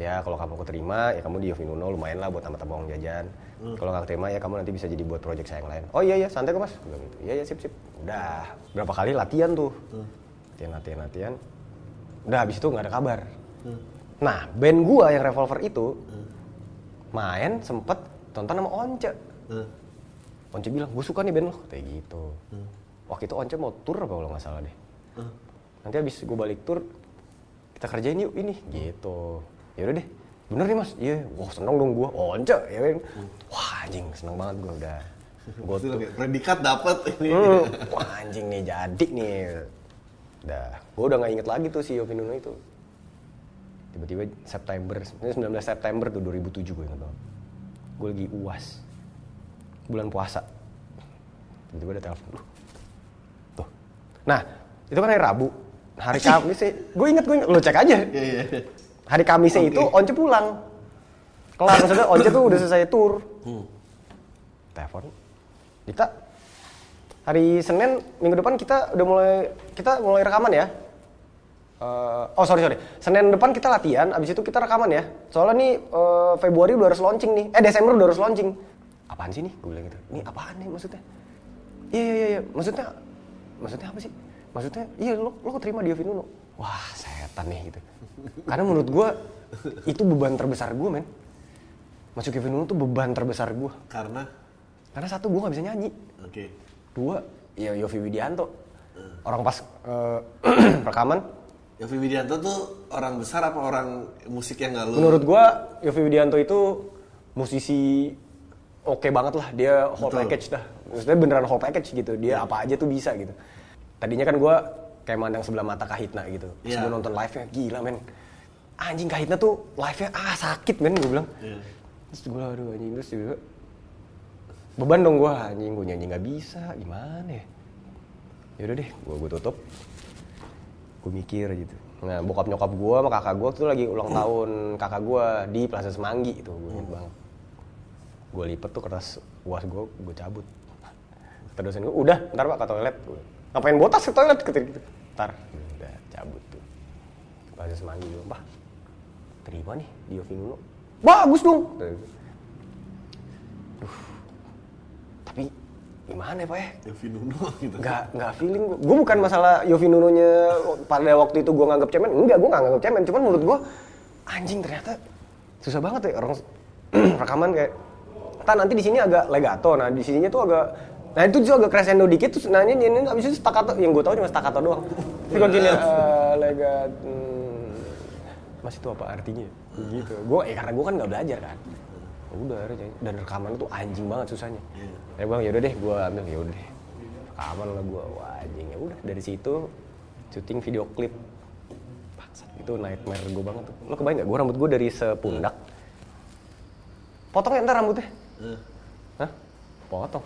Ya kalau kamu keterima ya kamu di Yofi Nuno lumayan lah buat tambah-tambah uang jajan. Kalau nggak keterima ya kamu nanti bisa jadi buat project saya yang lain. Oh iya iya santai kok mas. Gue gitu. Iya iya sip sip. Udah berapa kali latihan tuh. Latihan latihan latihan. Udah habis itu nggak ada kabar. Nah band gua yang Revolver itu main sempet tonton sama Once. Hmm. Once bilang gue suka nih band lo kayak gitu. Waktu itu Once mau tour apa kalau nggak salah deh. Hmm. Nanti habis gue balik tour kita kerjain yuk ini gitu. Ya udah deh. Bener nih mas, iya, wah seneng dong gue, once, ya kan, wah anjing seneng banget gue udah, gue lagi predikat dapat ini. Hmm, wah anjing nih jadi nih. Udah, gue udah nggak inget lagi tuh si Yofi Nuno itu. Tiba-tiba September, ini 19 September tuh 2007 gue inget banget. Gue lagi uas, bulan puasa. Tiba-tiba ada telepon, tuh. Nah, itu kan hari Rabu. Hari *laughs* Kamis sih, gue inget, gue inget, lo cek aja. Iya iya. Hari Kamisnya itu Oke. Once pulang. Kelar, maksudnya Once tuh udah selesai tour Hmm. telepon. Kita hari Senin minggu depan kita udah mulai kita mulai rekaman ya. Eh, oh sorry sorry. Senin depan kita latihan abis itu kita rekaman ya. Soalnya nih eh, Februari udah harus launching nih. Eh Desember udah harus launching. Apaan sih nih? Gue bilang gitu. Ini apaan nih maksudnya? Iya iya iya. Maksudnya maksudnya apa sih? Maksudnya iya lo lo keterima di Yofi Nuno wah setan nih gitu. *laughs* Karena menurut gue itu beban terbesar gue men. Masuk Yofi Nuno tuh beban terbesar gue Karena? Karena satu gue nggak bisa nyanyi, oke. dua ya Yofi Widianto. Orang pas eh, *clears throat* rekaman, Yofi Widianto tuh orang besar apa orang musik yang nggak lu? menurut gue Yofi Widianto itu musisi oke banget lah. Dia whole Betul. package dah. Maksudnya beneran whole package gitu. Dia apa aja tuh bisa gitu. Tadinya kan gue kayak mandang sebelah mata Kahitna gitu. Iya. gue nonton live-nya gila men. Anjing Kahitna tuh live-nya ah sakit men gue bilang. Iya. Terus gue aduh anjing terus juga beban dong gue anjing gue nyanyi nggak bisa gimana ya yaudah deh gue gue tutup gue mikir gitu nah bokap nyokap gue sama kakak gue tuh lagi ulang *clears throat* tahun kakak gue di Plaza Semanggi itu gue inget banget gue lipet tuh kertas uas gue gue cabut. Kata dosen gue udah ntar pak ke toilet. Ngapain botas ke toilet? Ketika gitu. Ntar. Udah cabut tuh. Pas semanggi gue pak terima nih di Yofi Nuno bagus dong. Gitu. Duh. tapi gimana ya pak ya? Yofi Nuno gitu. nggak nggak feeling gue gue bukan masalah Yofi Nuno-nya pada waktu itu gue nganggap cemen. Enggak gue nggak nganggap cemen. Cuman menurut gue anjing ternyata susah banget ya orang *clears throat* rekaman kayak tak nanti di sini agak legato. Nah di sininya tuh agak nah itu juga agak crescendo dikit terus nanya ini ini abis itu staccato. Yang gue tahu cuma staccato doang. Kalau *laughs* gini eh, legat hmm, mas itu apa artinya? Gitu. Gue ya karena gue kan nggak belajar kan. Ya udah dan rekaman itu anjing banget susahnya. Ya bang yaudah deh gue ambil. Yaudah deh. Rekaman lah gue wah anjing. Ya udah dari situ syuting video klip. Itu nightmare gue banget tuh. Lo kebayang gak gue rambut gue dari sepundak. Potongnya ntar rambutnya Eh, Hah? Potong.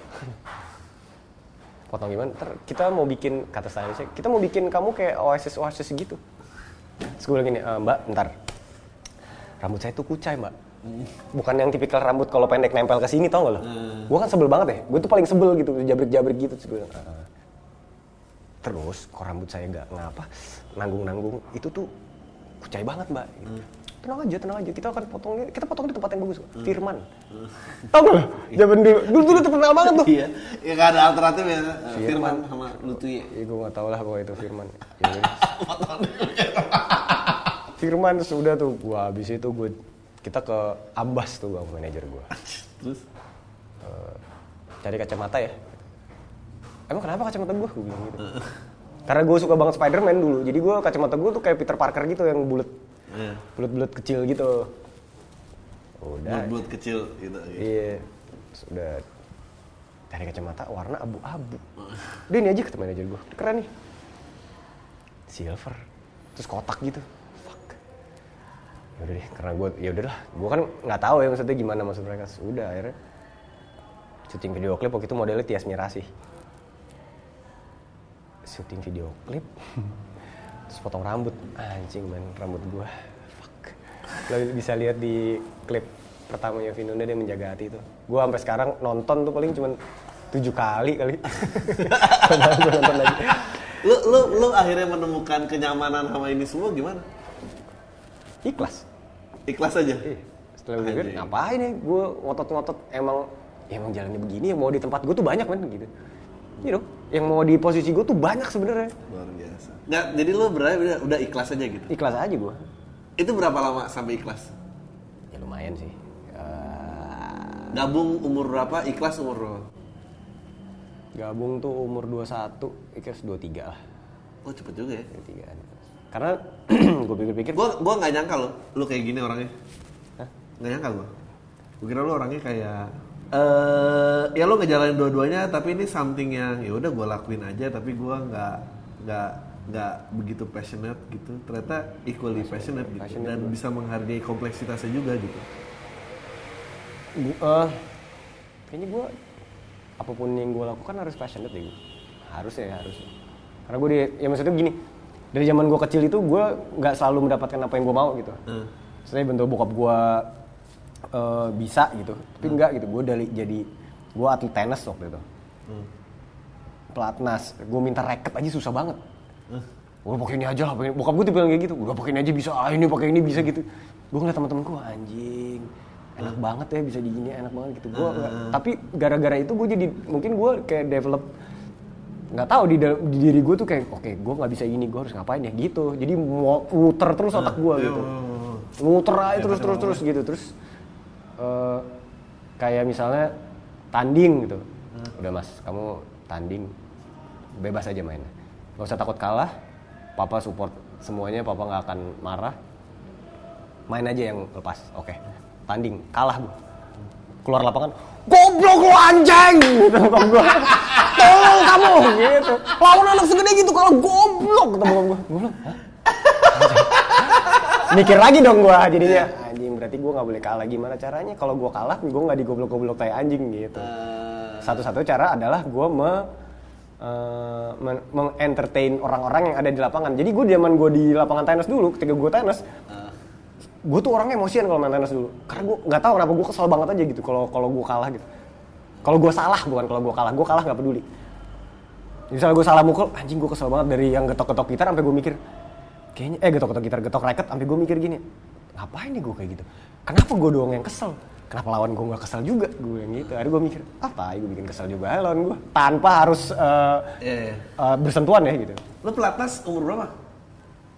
*laughs* Potong gimana? Ntar kita mau bikin kata stylistnya, kita mau bikin kamu kayak oasis oasis gitu. Terus gue bilang gini, "Eh, Mbak, ntar rambut saya tuh kucai mbak. Bukan yang tipikal rambut kalau pendek nempel ke sini tau gak lo? Gue kan sebel banget ya, gue tuh paling sebel gitu, jabrik-jabrik gitu. Terus gue bilang, "Ah." Terus, kok rambut saya nggak ngapa, nanggung-nanggung, itu tuh kucai banget mbak. Gitu. Tenang aja, tenang aja. Kita akan potongnya, kita potong di tempat yang bagus. kok. Firman. Tau gak? *laughs* Zaman dulu, dulu dulu terkenal banget tuh. Iya, ya gak ada alternatif ya. eh, Firman sama Lutfi. Iya, gue gak tau lah pokoknya itu Firman. *laughs* Ya. Firman sudah tuh, gua habis itu gue kita ke Ambas tuh bang manajer gue. Terus Cari kacamata ya. Emang kenapa kacamata gue? Gue bilang gitu. Karena gue suka banget Spider-Man dulu, jadi gue kacamata gue tuh kayak Peter Parker gitu yang bulat, Iya. bulat-bulat kecil gitu. Udah. buat kecil gitu. Iya. Sudah cari kacamata warna abu-abu. *laughs* Udah ini aja kata manajer gue. Keren nih. Silver. Terus kotak gitu. Fuck. Ya udah deh, karena gue ya udahlah. Gue kan nggak tahu ya maksudnya gimana maksud mereka. Sudah akhirnya syuting video klip waktu itu modelnya Tias Mirasih. Syuting video klip. *laughs* Terus potong rambut. Anjing man, rambut gue. Fuck. Lo bisa lihat di klip pertamanya Vinunda dia menjaga hati itu. Gue sampai sekarang nonton tuh paling cuman tujuh kali kali. *laughs* Gua nonton lagi. Lu lu lu akhirnya menemukan kenyamanan sama ini semua gimana? Ikhlas. Ikhlas aja. Iya. Setelah gue pikir, ngapain ya gue ngotot-ngotot emang ya emang jalannya begini ya mau di tempat gue tuh banyak kan gitu. Gitu. Yang mau di posisi gue tuh banyak sebenarnya. Nggak, jadi lu berarti udah, udah ikhlas aja gitu. Ikhlas aja gue. Itu berapa lama sampai ikhlas? Ya lumayan sih. Eh, Gabung umur berapa? Ikhlas umur berapa? gabung tuh umur 21, ikhlas 23 lah. Oh cepet juga ya. 23 -an. Karena *clears throat* gue pikir-pikir Gua gua nggak nyangka lo, lu kayak gini orangnya. Hah? Nggak nyangka gua. Gua kira lu orangnya kayak eh ya lu ngejalanin dua-duanya tapi ini something yang ya udah gua lakuin aja tapi gua nggak nggak nggak begitu passionate gitu. Ternyata equally passionate, gitu Passionate dan gua. bisa menghargai kompleksitasnya juga gitu. Bu- eh, kayaknya gue apa pun yang gue lakukan harus passionate gue harusnya ya harusnya karena gue di ya maksudnya gini dari zaman gue kecil itu gue nggak selalu mendapatkan apa yang gue mau gitu Hmm. Maksudnya bentuk bokap gue eh, bisa gitu tapi enggak gitu gue dari jadi gue atlet tenis waktu itu Hmm. pelatnas gue minta racket aja susah banget Udah pakai ini aja lah, pakai- bokap gue tipe yang kayak gitu. Udah pakai ini aja bisa, ah ini pakai ini bisa gitu. Gue ngeliat teman-teman gue anjing, enak banget ya bisa digini, enak banget gitu. Gue tapi gara-gara itu gue jadi mungkin gue kayak develop nggak tahu di, di diri gue tuh kayak oke gue nggak bisa ini gue harus ngapain ya? Gitu. Jadi mau muter terus otak gue gitu. muter aja terus terus terus gitu. Terus eh, kayak misalnya tanding gitu. Udah mas kamu tanding bebas aja mainnya nggak usah takut kalah. Papa support semuanya papa nggak akan marah. Main aja yang lepas oke. Tanding kalah bu keluar lapangan goblok lu anjing! *laughs* Gitu bokap gua. Tolong kamu! Gitu. Lawan anak segede gitu kalau goblok! Kata bokap "Hah? Anjing." mikir lagi dong gua jadinya. Anjing berarti gua nggak boleh kalah. Gimana caranya? Kalau gua kalah gua nggak digoblok-goblok kayak anjing gitu. Eh, satu-satu cara adalah gue me, eh, men- mengentertain orang-orang yang ada di lapangan. Jadi gue zaman gue di lapangan tenis dulu, ketika gue tenis, gue tuh orangnya emosian kalau main tenis dulu. Karena gue nggak tahu kenapa gue kesel banget aja gitu kalau kalau gue kalah gitu. Kalau gue salah bukan kalau gue kalah, gue kalah nggak peduli. Misalnya gue salah mukul, anjing gue kesel banget dari yang getok-getok gitar sampai gue mikir, kayaknya eh getok-getok gitar, getok racket sampai gue mikir gini, ngapain nih gue kayak gitu? Kenapa gue doang yang kesel? Kenapa lawan gue nggak kesel juga? Gue yang gitu. Akhirnya gue mikir, apa? Gue bikin kesel juga lawan gue, tanpa harus eh, Iya, iya. eh, bersentuhan ya gitu. Lu pelatnas umur berapa?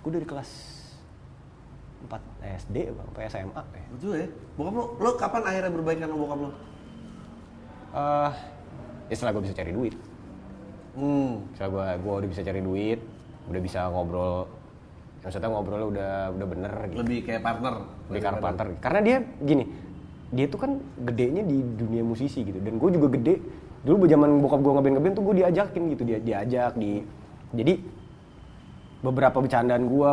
Gue dari kelas 4 SD sampai SMA ya. Betul ya. Bokap lu, lu kapan akhirnya berbaikan sama bokap lu? Eh, ya setelah gue bisa cari duit. Hmm. Setelah gue gua udah bisa cari duit, udah bisa ngobrol, maksudnya ngobrolnya udah udah bener gitu. Lebih kayak partner. Lebih karena partner. Karena dia gini, dia tuh kan gedenya di dunia musisi gitu. Dan gue juga gede. Dulu zaman bokap gue ngeband ngeband tuh gue diajakin gitu, dia diajak di. Jadi beberapa bercandaan gue,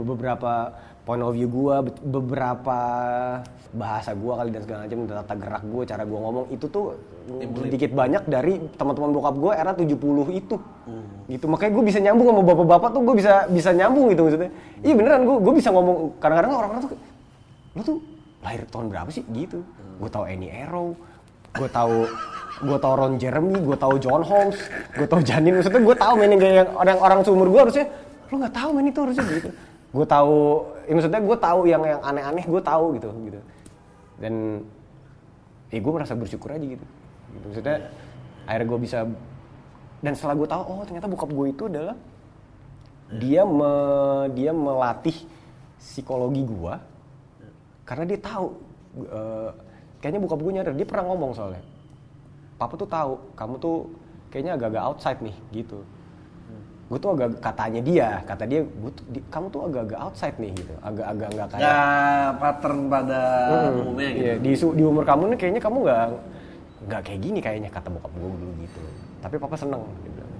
beberapa point of view gue, beberapa bahasa gue kali dan segala macam, tata gerak gue, cara gue ngomong itu tuh sedikit banyak dari teman-teman bokap gue era 70 itu. Gitu. Makanya gue bisa nyambung sama bapak-bapak tuh gue bisa bisa nyambung gitu maksudnya. Iya beneran gue gue bisa ngomong kadang-kadang orang-orang tuh lu tuh lahir tahun berapa sih gitu. Gue tahu Annie Arrow, gue tahu gue tahu Ron Jeremy, gue tahu John Holmes, gue tahu Janin. Maksudnya gue tahu main yang orang orang seumur gue harusnya lu nggak tahu main itu harusnya gitu. Gue tahu, ya maksudnya gue tahu yang yang aneh-aneh gue tahu gitu gitu. Dan ya gue merasa bersyukur aja gitu. gitu. Maksudnya akhirnya gue bisa dan setelah gue tahu oh ternyata bokap gue itu adalah dia me, dia melatih psikologi gue karena dia tahu eh, kayaknya bokap gue nyadar dia pernah ngomong soalnya. Papa tuh tahu kamu tuh kayaknya agak-agak outside nih gitu. Gue tuh agak katanya dia kata dia gue tuh di- kamu tuh agak-agak outside nih gitu. Agak-agak nggak kayak Ya pattern pada Hmm, umumnya gitu. iya, di, di umur kamu nih kayaknya kamu nggak nggak kayak gini kayaknya kata bokap gue dulu gitu. Tapi papa seneng dia bilang.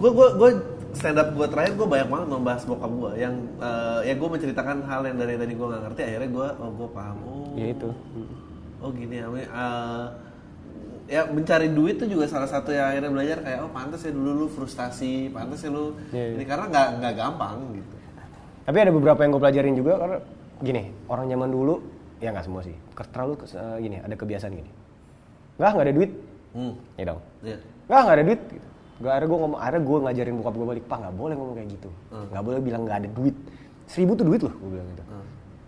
Gue gue gue stand up gue terakhir gue banyak banget membahas bokap gue yang eh, ya gue menceritakan hal yang dari tadi gue nggak ngerti akhirnya gue oh gue paham oh ya itu oh gini ya eh, ya mencari duit tuh juga salah satu yang akhirnya belajar kayak oh pantas ya dulu lu frustasi pantas ya lu Iya, iya. ini karena nggak nggak gampang gitu Tapi ada beberapa yang gue pelajarin juga karena gini, orang zaman dulu ya nggak semua sih. Terlalu eh, gini, ada kebiasaan gini. Nggak, nggak ada duit. hmm. Ya dong. Iya. Nggak, nggak ada duit. Gitu. Gak ada gue ngomong, ada gue ngajarin bokap gue balik, pak nggak boleh ngomong kayak gitu. Nggak boleh bilang nggak ada duit. Seribu tuh duit loh, gue bilang gitu.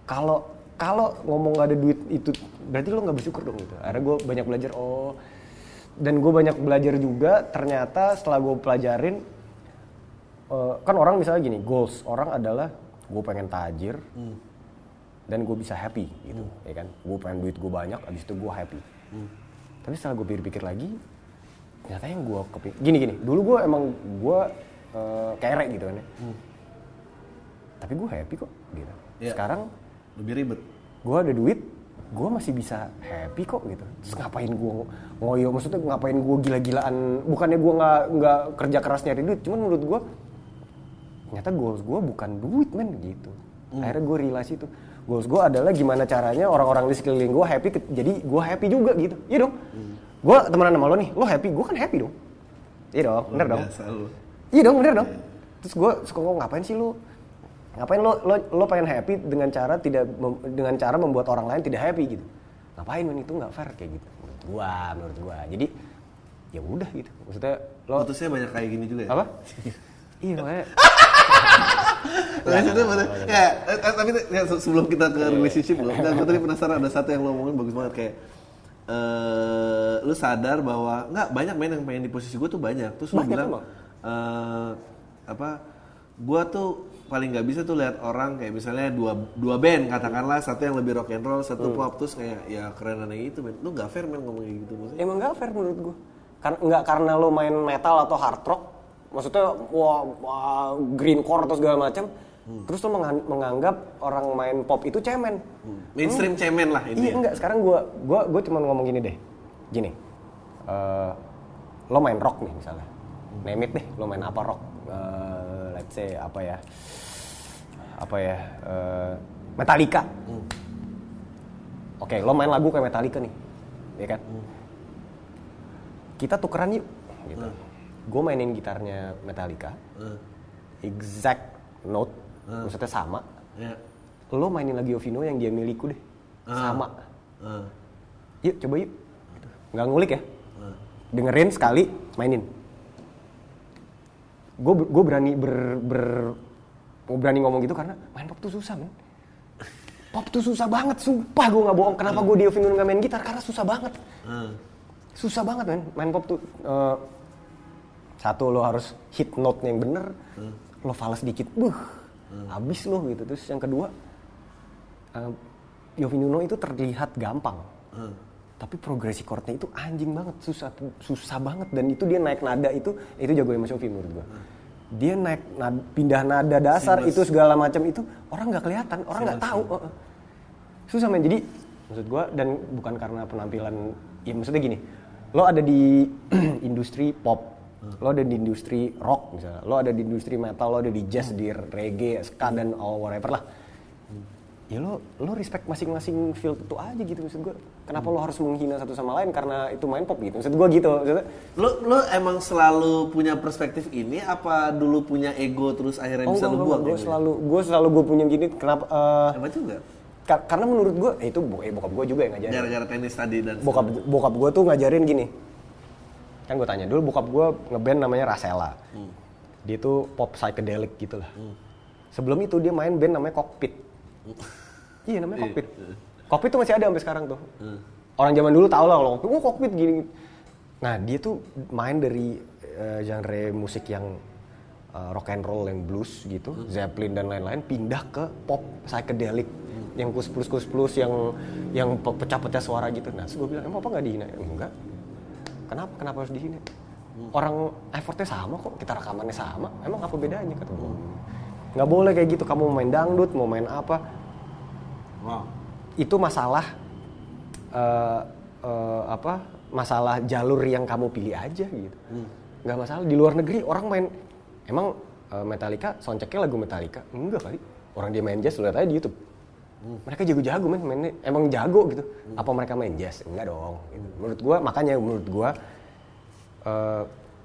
Kalau kalau ngomong nggak ada duit itu berarti lo nggak bersyukur dong gitu. Akhirnya gue banyak belajar, oh dan gue banyak belajar juga ternyata setelah gue pelajarin eh, kan orang misalnya gini goals orang adalah gue pengen tajir dan gue bisa happy gitu ya kan gue pengen duit gue banyak abis itu gue happy tapi setelah gue pikir-pikir lagi ternyata yang gue kepikir gini gini. Dulu gue emang gue eh, kere gitu kan ya. Tapi gue happy kok gitu. Iya. sekarang lebih ribet. gue ada duit gue masih bisa happy kok gitu. Terus ngapain gue ngoyo? Maksudnya ngapain gue gila-gilaan? Bukannya gue nggak nggak kerja keras nyari duit cuman menurut gue ternyata goals gue bukan duit men gitu. Akhirnya gue realize itu. Goals gue adalah gimana caranya orang-orang di sekeliling gue happy jadi gue happy juga gitu. Iya dong gue temenan sama lo nih lo happy gue kan happy dong iya dong bener dong Iya dong, bener dong. Terus gue suka ngomong ngapain sih lu? Ngapain lo lo lo pengen happy dengan cara tidak mem- dengan cara membuat orang lain tidak happy gitu? Ngapain men itu nggak fair kayak gitu? Menurut gua, menurut gua. Jadi ya udah gitu. Maksudnya lo putusnya banyak kayak gini juga ya apa? iya *laughs* makanya Tapi itu bener. Ya, tapi ya, se- sebelum kita ke relationship loh, enggak, gue tadi penasaran ada satu yang lo ngomongin bagus banget kayak eh lu sadar bahwa nggak banyak main yang pengen di posisi gue tuh banyak. Terus lu Banyak bilang emang. eh apa? Gua tuh paling nggak bisa tuh lihat orang kayak misalnya dua dua band katakanlah satu yang lebih rock and roll, satu Hmm. pop terus kayak ya kerenan itu men. Lu nggak fair men ngomong kayak gitu maksudnya. emang nggak fair menurut gua. Karena nggak karena lo main metal atau hard rock, maksudnya wah, wah green core atau segala macam, terus lo mengan- menganggap orang main pop itu cemen. Mainstream cemen lah Iya intinya. enggak, sekarang gua gua gua cuma ngomong gini deh. Gini. eh, lo main rock nih misalnya. Name it deh, lo main apa rock? Eh, let's say apa ya? Apa ya? eh, Metallica. Oke, lo main lagu kayak Metallica nih. Ya kan? Kita tukeran yuk gitu. Gue mainin gitarnya Metallica. Eh, Exact note, maksudnya sama. ya. Lo mainin lagi Ovino yang dia milikku deh. Sama. Eh. yuk coba yuk Gitu. nggak ngulik ya dengerin sekali mainin gue gue berani ber, ber gue berani ngomong gitu karena main pop tuh susah men pop tuh susah banget sumpah gue nggak bohong kenapa gue di Ovino nggak main gitar karena susah banget Hmm. susah banget men main pop tuh eh, satu lo harus hit note yang bener lo fals dikit buh habis lo gitu. Terus yang kedua uh, Nuno itu terlihat gampang. Hmm. tapi progresi chordnya itu anjing banget. Susah susah banget. Dan itu dia naik nada itu itu jago Mas Yofi menurut gua. Dia naik nada, pindah nada dasar Seamless. itu segala macam itu orang nggak kelihatan orang nggak tahu. Heeh. susah men. Jadi maksud gua dan bukan karena penampilan ya maksudnya gini. Lo ada di *clears throat* industri pop lo ada di industri rock misalnya lo ada di industri metal lo ada di jazz di reggae ska dan all whatever lah. Ya lo lo respect masing-masing field itu aja gitu maksud gua. Kenapa lo harus menghina satu sama lain? Karena itu main pop gitu maksud gua gitu maksudnya. Lo lo emang selalu punya perspektif ini apa dulu punya ego terus akhirnya bisa lo buang gue egonya? selalu gue selalu gue punya gini kenapa eh, Apa juga? ka- karena menurut gue eh, itu eh, bokap gue juga yang ngajarin. Gara-gara tenis tadi dan bokap bokap gue tuh ngajarin gini kan gue tanya dulu bokap gue ngeband namanya Rasela dia tuh pop psychedelic gitu lah. Sebelum itu dia main band namanya Cockpit. Iya namanya Cockpit. Cockpit tuh masih ada sampai sekarang tuh. Orang zaman dulu tau lah kalau Cockpit oh Cockpit gini nah dia tuh main dari eh, genre musik yang eh, rock and roll yang blues gitu Zeppelin dan lain-lain pindah ke pop psychedelic yang kus plus kus plus yang yang pe- pecah-pecah suara gitu. Nah gue bilang emang apa nggak dihina? Enggak kenapa kenapa harus dihina orang effortnya sama kok kita rekamannya sama. Emang apa bedanya kata gue nggak boleh kayak gitu. Kamu mau main dangdut mau main apa? Wow. itu masalah eh, eh, apa? Masalah jalur yang kamu pilih aja gitu. Nggak masalah. Di luar negeri orang main emang eh, Metallica soundchecknya lagu Metallica? Enggak kali. Orang dia main jazz lihat aja di YouTube mereka jago-jago men mainnya emang jago gitu apa mereka main jazz enggak dong gitu. menurut gua makanya menurut gua eh,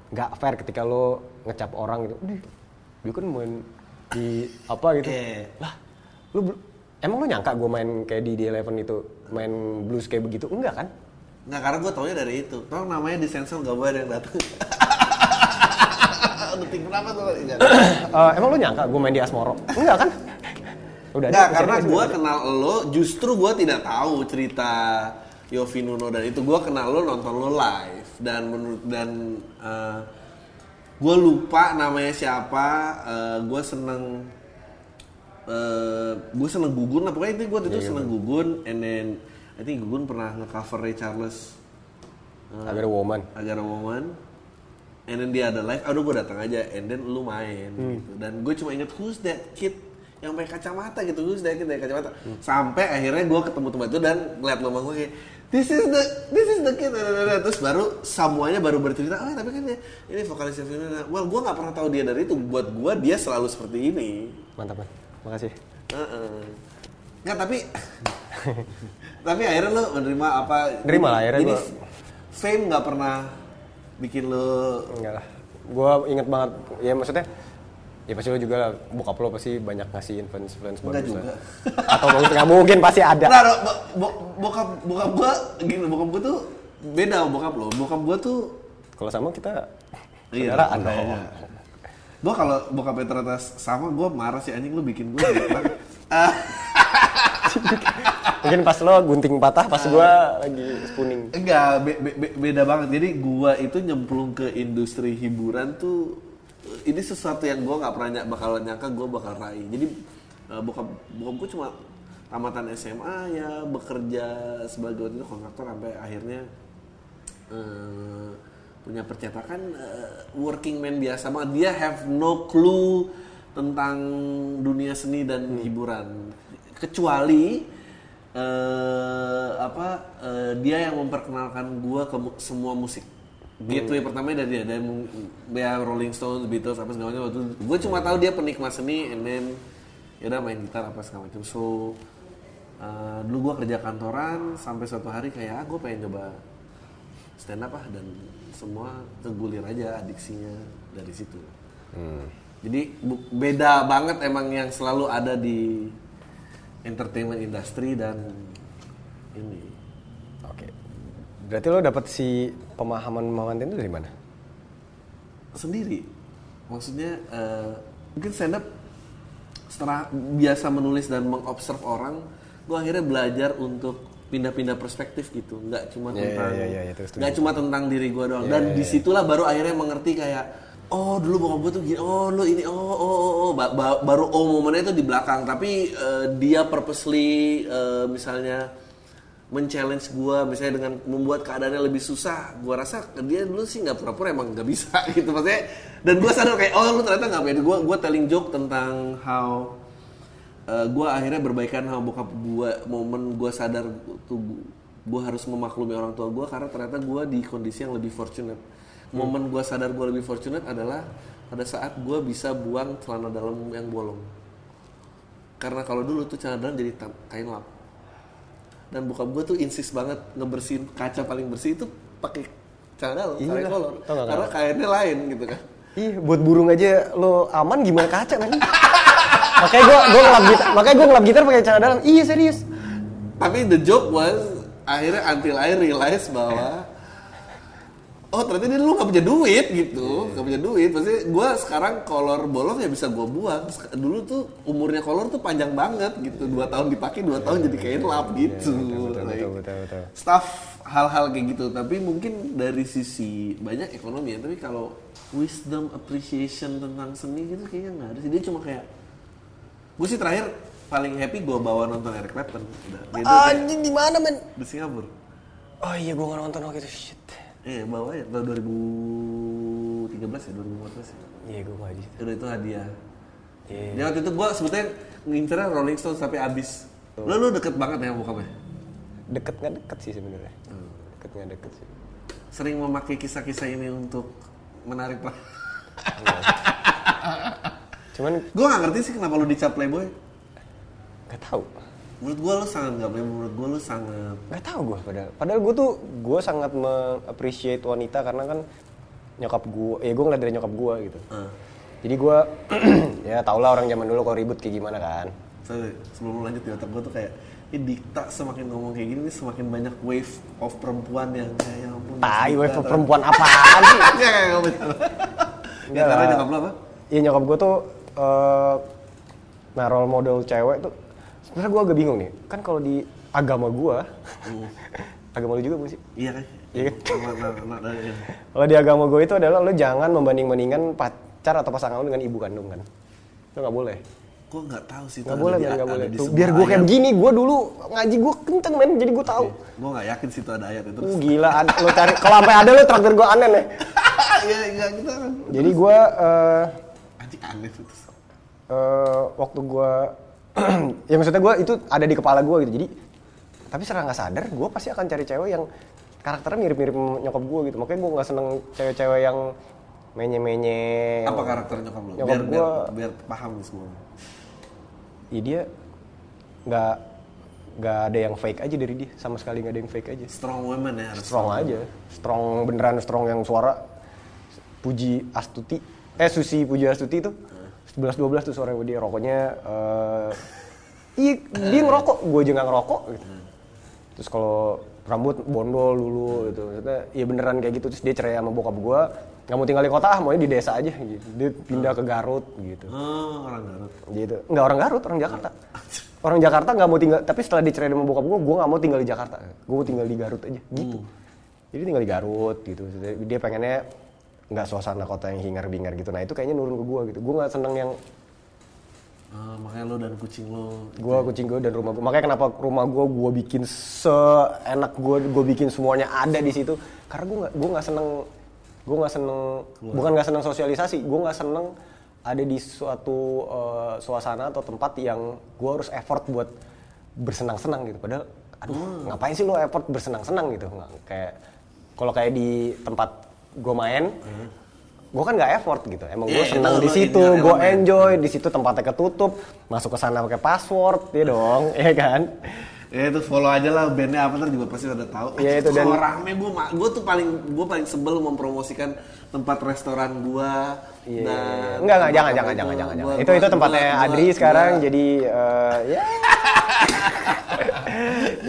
nggak fair ketika lo ngecap orang gitu "Dih, dia kan main di apa gitu Iya. lah lu emang lu nyangka gue main kayak di di Eleven itu main blues kayak begitu enggak kan Nggak, karena gue taunya dari itu. Tau namanya di sensor gak boleh ada yang datang. *laughs* Detik berapa tuh? Enggak. Eh, emang lu nyangka gue main di Asmoro enggak kan udah Nggak, deh, karena gue kenal lo, justru gue tidak tahu cerita Yofi Nuno dan itu. Gue kenal lo nonton lo live. Dan menurut dan gue lupa namanya siapa, gue seneng gue seneng Gugun lah. Pokoknya itu gue itu seneng Gugun. And then I think Gugun pernah ngecover Ray Charles. Agar woman. Agar woman. And then dia ada live. Aduh gue datang aja. And then lu main gitu. Dan gue cuma inget who's that kid yang pakai kacamata gitu that kid pakai kacamata. Sampai akhirnya gue ketemu tempat itu dan ngeliat lomba gue kayak this is the this is the kid terus baru semuanya baru bercerita oh tapi kan dia ini vokalisnya Fiona well gue nggak pernah tahu dia dari itu. Buat gue dia selalu seperti ini. Mantap man makasih. Heeh. Nggak tapi *laughs* tapi akhirnya lo menerima apa? Nerima lah, akhirnya gua- fame nggak pernah bikin lo enggak lah. Gue inget banget ya maksudnya ya pasti lu juga lah bokap lo pasti banyak ngasih influence influence Enggak bagus juga. lah. atau mungkin nggak mungkin pasti ada Nah, no, bo- bo- bokap bokap gua gini, bokap gua tuh beda sama bokap lo. Bokap gua tuh kalau sama kita Iya, saudaraan makanya. dong gua kalau bokapnya ternyata sama gua marah sih anjing lu bikin gua. Ah, *laughs* mungkin pas lo gunting patah pas gue lagi spooning enggak, be- be- beda banget. Jadi gua itu nyemplung ke industri hiburan tuh ini sesuatu yang gua nggak pernah bakal nyangka gua bakal raih. Jadi eh, bokap bokap gua cuma tamatan SMA ya bekerja sebagai waktu itu kontraktor sampai akhirnya eh, punya percetakan eh, working man biasa banget. Dia have no clue tentang dunia seni dan hiburan kecuali eh, apa eh, dia yang memperkenalkan gua ke mu- semua musik. Gateway pertama dari dia, dari mu- ya Rolling Stones, Beatles, apa segala macam. Gue cuma tahu dia penikmat seni, and then ya udah main gitar apa segala macam. So eh, dulu gue kerja kantoran sampai suatu hari kayak ah gue pengen coba stand up ah dan semua kegulir aja adiksinya dari situ. Jadi bu- beda banget emang yang selalu ada di entertainment industry dan ini. oke Berarti lo dapet si pemahaman pemahaman itu dari mana? sendiri maksudnya eh, mungkin stand up setelah biasa menulis dan mengobserv orang gue akhirnya belajar untuk pindah-pindah perspektif gitu nggak cuma tentang iya, iya, iya, itu setuju. nggak cuma tentang diri gue doang Iya, dan iya, di situlah baru akhirnya mengerti kayak oh dulu bokap gue tuh gini oh lu ini oh oh oh, oh. Ba- ba- baru oh momennya itu di belakang tapi eh, dia purposely eh, misalnya men-challenge gue misalnya dengan membuat keadaannya lebih susah gue rasa dia dulu sih nggak pura-pura emang nggak bisa *laughs* gitu maksudnya. Dan gue sadar kayak oh lu ternyata nggak beda gue gue telling joke tentang how gue akhirnya berbaikan sama bokap gue momen gue sadar tuh gue harus memaklumi orang tua gue karena ternyata gue di kondisi yang lebih fortunate. Momen gue sadar gue lebih fortunate adalah pada saat gue bisa buang celana dalam yang bolong. Karena kalau dulu tuh celana dalam jadi kain lap dan bokap gue tuh insist banget ngebersihin kaca paling bersih itu pakai celana dalam Iya kolor karena kainnya lain gitu kan Ih, buat burung aja lo aman gimana kaca men? *laughs* makanya gue gue ngelap gitar, makanya gue ngelap gitar pakai celana dalam. Iya serius. Tapi the joke was akhirnya until I realize bahwa oh ternyata dia dulu gak punya duit gitu, gak punya duit. Pasti gue sekarang kolor bolong ya bisa gue buang. Dulu tuh umurnya kolor tuh panjang banget gitu, dua tahun dipakai, dua tahun jadi kain lap gitu. betul, Like, betul, betul, betul. Stuff hal-hal kayak gitu. Tapi mungkin dari sisi banyak ekonomi ya. Tapi kalau wisdom appreciation tentang seni gitu kayaknya nggak ada sih. Dia cuma kayak gue sih terakhir paling happy gue bawa nonton Eric Clapton. Udah. Dia dulu kayak Anjing di mana men? di Singapura. Oh iya gue nggak nonton waktu itu shit. Eh bawa ya tahun 2013 ya 2014 ya. Iya gue nggak situ. Udah itu hadiah. Iya. Jadi waktu itu gue sebetulnya ngincernya Rolling Stones tapi abis. Lo lu deket banget ya sama bokapnya. Deket nggak deket sih sebenarnya. Deket nggak deket sih. Sering memakai kisah-kisah ini untuk menarik lah. *laughs* Cuman gue gak ngerti sih kenapa lu dicap playboy. nggak tahu. Menurut gue lu sangat gak playboy. Menurut gue lu sangat Nggak tahu gue padahal. Padahal gue tuh gue sangat me-appreciate wanita karena kan nyokap gue, ya gue ngeliat dari nyokap gue gitu. Eh, Jadi gue *clears throat* ya tau lah orang zaman dulu kalau ribut kayak gimana kan. sorry, sebelum lu lanjut di otak gue tuh kayak ini dikta semakin ngomong kayak gini semakin banyak wave of perempuan yang kayak ya ampun Tai, wave tapi- perempuan *laughs* apaan sih? Iya ngomong Ya karena nyokap lu apa? Iya nyokap gue tuh eh nah role model cewek tuh sebenarnya gue agak bingung nih. Kan kalau di agama gue, *laughs* agama lu juga bukan sih? Iya kan? Iya kan? Iya. Kalau di agama gue itu adalah lo jangan membanding-bandingkan pacar atau pasangan lo dengan ibu kandung kan. Lo nggak boleh. Gue nggak tahu sih. Nggak boleh nggak boleh. Tuh, biar gue kayak begini, gue dulu ngaji gue kenceng men, jadi gue tahu. Gue nggak yakin sih itu ada ayat itu. Uh gila, ada, lo cari, kalau sampai ada lo traktir gue aneh nih. *laughs* Iya nggak kita kan. Jadi gue Anjing aneh itu. eh, waktu gue *clears throat* ya maksudnya gue itu ada di kepala gue gitu. Jadi tapi secara nggak sadar gue pasti akan cari cewek yang karakternya mirip-mirip nyokap gue gitu. Makanya gue nggak seneng cewek-cewek yang menye-menye. Apa karakter nyokap lu? Nyokap Biar, biar, gua- biar paham nih semua. ya dia nggak nggak ada yang fake aja dari dia. Sama sekali nggak ada yang fake aja. Strong woman ya harus. strong aja. Strong beneran strong yang suara. Puji Astuti. Eh Susi Puji Astuti itu. 11 12 tuh suara dia rokoknya eh iya dia ngerokok gue aja nggak ngerokok gitu. Terus kalau rambut bondol dulu gitu. Maksudnya ya beneran kayak gitu. Terus dia cerai sama bokap gue nggak mau tinggal di kota ah maunya di desa aja gitu. Dia pindah ke Garut gitu. Oh orang Garut. gitu nggak orang Garut orang Jakarta. Orang Jakarta nggak mau tinggal tapi setelah dicerai sama bokap gue gue nggak mau tinggal di Jakarta. Gue mau tinggal di Garut aja gitu. Jadi tinggal di Garut gitu. Dia pengennya nggak suasana kota yang hingar bingar gitu. Nah itu kayaknya nurun ke gue gitu. Gue nggak seneng yang Ah, makanya lo dan kucing lo. gue kucing gue dan rumah gue makanya kenapa rumah gue gue bikin seenak gue gue bikin semuanya ada di situ. Karena gue nggak gue nggak seneng gue nggak seneng bukan nggak seneng sosialisasi gue nggak seneng ada di suatu eh, suasana atau tempat yang gue harus effort buat bersenang-senang gitu. Padahal aduh ngapain sih lo effort bersenang-senang gitu? Nggak kayak kalau kayak di tempat gue main gue kan nggak effort gitu emang gue Iya, senang itu di situ gue enjoy di situ tempatnya ketutup masuk ke sana pakai password ya dong *laughs* ya kan Ya itu follow aja lah bandnya apa ntar juga pasti udah tahu. Iya, itu dan- rame gue gue tuh paling gue paling sebel mempromosikan tempat restoran gue. Iya, dan enggak enggak jangan jangan itu. jangan jangan jangan. Itu itu tempatnya gua- Adri gua- sekarang gua- jadi eh, ya *laughs*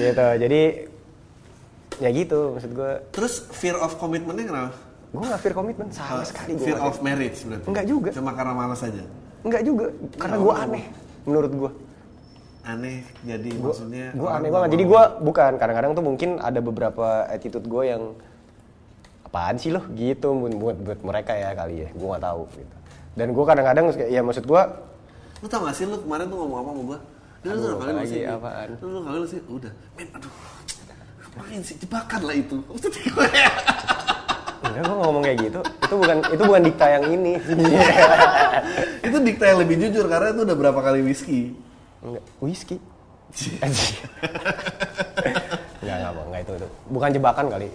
gitu. Jadi ya gitu maksud gue Terus fear of commitmentnya kenapa? Gue gak fear komitmen sama sekali gue Fear of marriage berarti? Enggak juga. Cuma karena malas aja? Enggak juga karena gue aneh menurut gue Aneh jadi maksudnya gue aneh nggak banget jadi gue bukan kadang-kadang tuh mungkin ada beberapa attitude gue yang apaan sih lo gitu buat buat, mereka ya kali ya gue nggak tahu gitu dan gue kadang-kadang ya maksud gue Lu tau gak sih lu kemarin tuh ngomong apa sama gua? Dia lu Aduh, udah kawin apalagi sih? apaan? Lu udah kawin sih? Udah. Men, aduh. Ngapain sih? Jebakan lah itu. Maksudnya gue enggak gue ngomong kayak gitu itu bukan itu bukan dikta yang ini. *laughs* Itu dikta yang lebih jujur karena itu udah berapa kali whisky. enggak whisky *laughs* enggak enggak enggak itu itu. Bukan jebakan kali.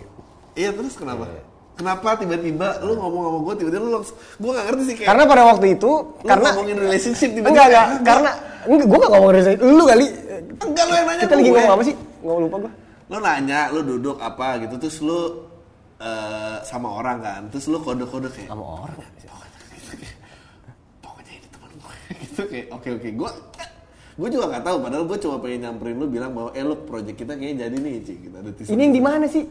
Iya terus kenapa? Kenapa tiba-tiba lu ngomong sama gue tiba-tiba lu langsung gue gak ngerti sih kayak karena pada waktu itu lu karena ngomongin relationship tiba-tiba enggak enggak karena enggak gue gak ngomong dari lu kali. Enggak lu yang nanya kita lagi ngomong apa sih? Nggak lupa gue Lu nanya, lu duduk apa gitu terus lu eh, sama orang kan. Terus lu kode-kode kayak sama orang. Pokoknya ini teman gue *laughs* gitu kayak oke oke. Gue gue juga nggak tahu. Padahal gue cuma pengen nyamperin lu bilang bahwa eh lu project kita kayaknya jadi nih cik kita ada teaser. ini yang di mana sih?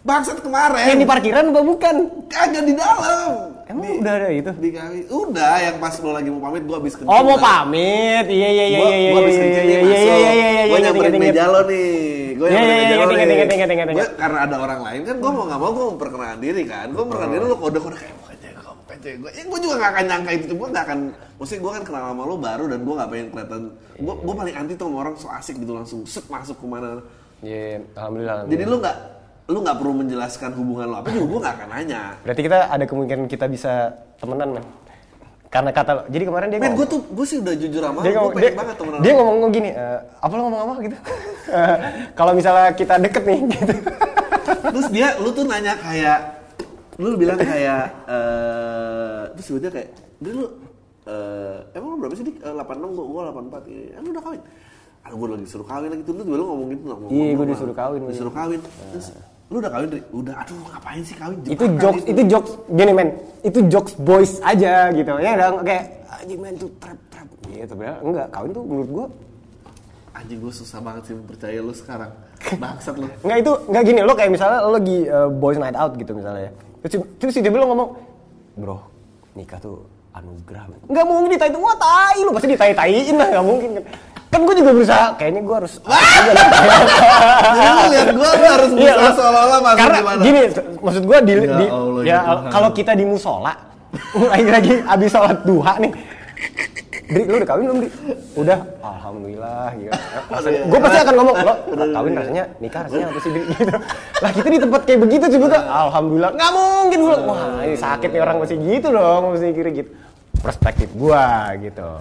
Bangsat kemarin. Yang di parkiran apa bukan? Kagak di dalam. Emang Di- udah ada itu? di kami. Udah yang pas lu lagi mau pamit gue habis kencing oh mau pamit. Iya iya iya iya iya gua habis iya kencing iya nih iya masuk. iya iya iya Gua ingat, nyamperin ingat, ingat. meja lo nih. Gue Iya, nyamperin iya, meja iya, lo ingat, nih. ingat, ingat, ingat, Gua ingat. karena ada orang lain kan gue mau nggak mau gue memperkenalkan diri kan. Gue memperkenalkan diri lo kode-kode kayak bukan jago bukan jago. Ya gue juga gak akan nyangka itu. Gue gak akan. Maksudnya gue kan kenal sama lo baru dan gue gak pengen kelihatan. Gue gue paling anti tuh sama orang so asik gitu langsung set masuk ke mana. Iya, alhamdulillah. Jadi lu nggak lu nggak perlu menjelaskan hubungan lo apa juga gue gak akan nanya. Berarti kita ada kemungkinan kita bisa temenan, men. Karena kata jadi kemarin dia Men gue tuh gue sih udah jujur sama dia ngomong, Gue dia, banget temenan. dia ngomong gini, "Eh, apa lo ngomong apa? gitu? *laughs* Kalau misalnya kita deket nih, gitu. terus dia lu tuh nanya kayak lu bilang kayak eh terus tiba-tiba kayak dia lu eh emang lu berapa sih dik? Eh, 86 gua gua 84 ini emang udah kawin? Ah gua lagi disuruh kawin lagi. Tuh lu tiba lu ngomong gitu ngomong Iya, ngomong, disuruh kawin, disuruh kawin. Terus lu udah kawin Dri? udah aduh ngapain sih kawin itu jokes, itu jokes, gini men, itu jokes boys aja gitu. Ya dong, kayak anjing men tuh trap trap gitu. Padahal enggak, kawin tuh menurut gua anjing gua susah banget sih mempercaya lu sekarang *laughs* bangsat lu Enggak itu enggak gini lo kayak misalnya lo lagi uh, boys night out gitu misalnya ya. Terus terus si lo ngomong, "Bro, nikah tuh anugerah." men." Enggak mungkin ditai wah tai lu pasti ditai-taiin lah enggak mungkin kan. Kan gue juga berusaha kayaknya gue harus jadi lu lihat lu *laughs* harus Iya, berusaha seolah-olah masuk Karena gimana gini, maksud gue di, Ya di Allah, ya ya Tuhan. kalau kita di musola *laughs* lagi-lagi abis sholat duha nih. Dri, lu udah kawin belum, Dri? Udah, alhamdulillah gitu. gue pasti akan ngomong, lo *laughs* kawin rasanya nikah rasanya apa sih, Dri? Gitu. Lah kita di tempat kayak begitu kan, alhamdulillah. Nggak mungkin gue, wah ini sakit nih orang masih gitu dong, mesti kira gitu. Perspektif gua gitu.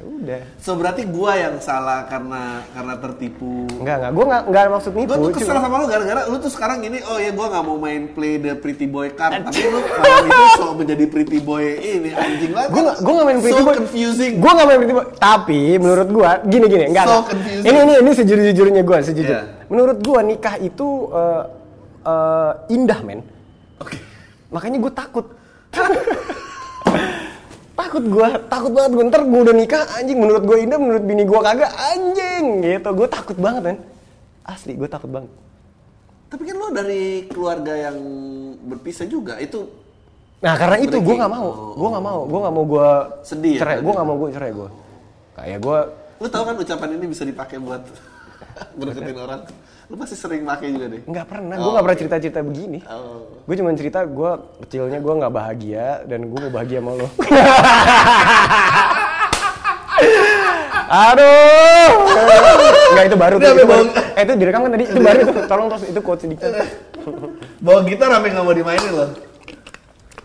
Ya udah. so berarti gua yang salah karena karena tertipu Enggak, enggak. Gue enggak, enggak maksud nipu. Gue tuh kesel cuma- sama lu gara-gara lu tuh sekarang gini, oh ya gue nggak mau main play the pretty boy card, tapi lu malam itu so menjadi pretty boy ini anjing banget. gue gak, gue gak main pretty so boy confusing. gue gak main pretty boy tapi menurut gue gini gini enggak So confusing. ini ini ini sejujur jujurnya gue sejujur Iya. menurut gue nikah itu eh, eh, indah men Oke. makanya gue takut *laughs* takut gue takut banget gue ntar gue udah nikah anjing. Menurut gue indah menurut bini gue kagak anjing. Gitu. Gue takut banget men. Asli gue takut banget. Tapi kan lu dari keluarga yang berpisah juga, itu Nah karena itu gue nggak mau, Oh. gue nggak mau, gue nggak mau gue Sedih ya, cerai, gue nggak mau gue cerai gue. Kayak gue, lu tahu kan ucapan ini bisa dipakai buat *laughs* berdeketin orang. Lu pasti sering pakai juga deh. nggak pernah, Oh, gue nggak pernah oke. cerita cerita begini. Oh. Gue cuma cerita gue kecilnya gue nggak bahagia dan gue mau bahagia sama lo. *laughs* Aduh, nggak itu baru tuh, itu baru. Eh itu direkam kan tadi, itu baru tuh. Tolong terus itu quote sedikit. Bawa gitar apa nggak mau dimainin lo?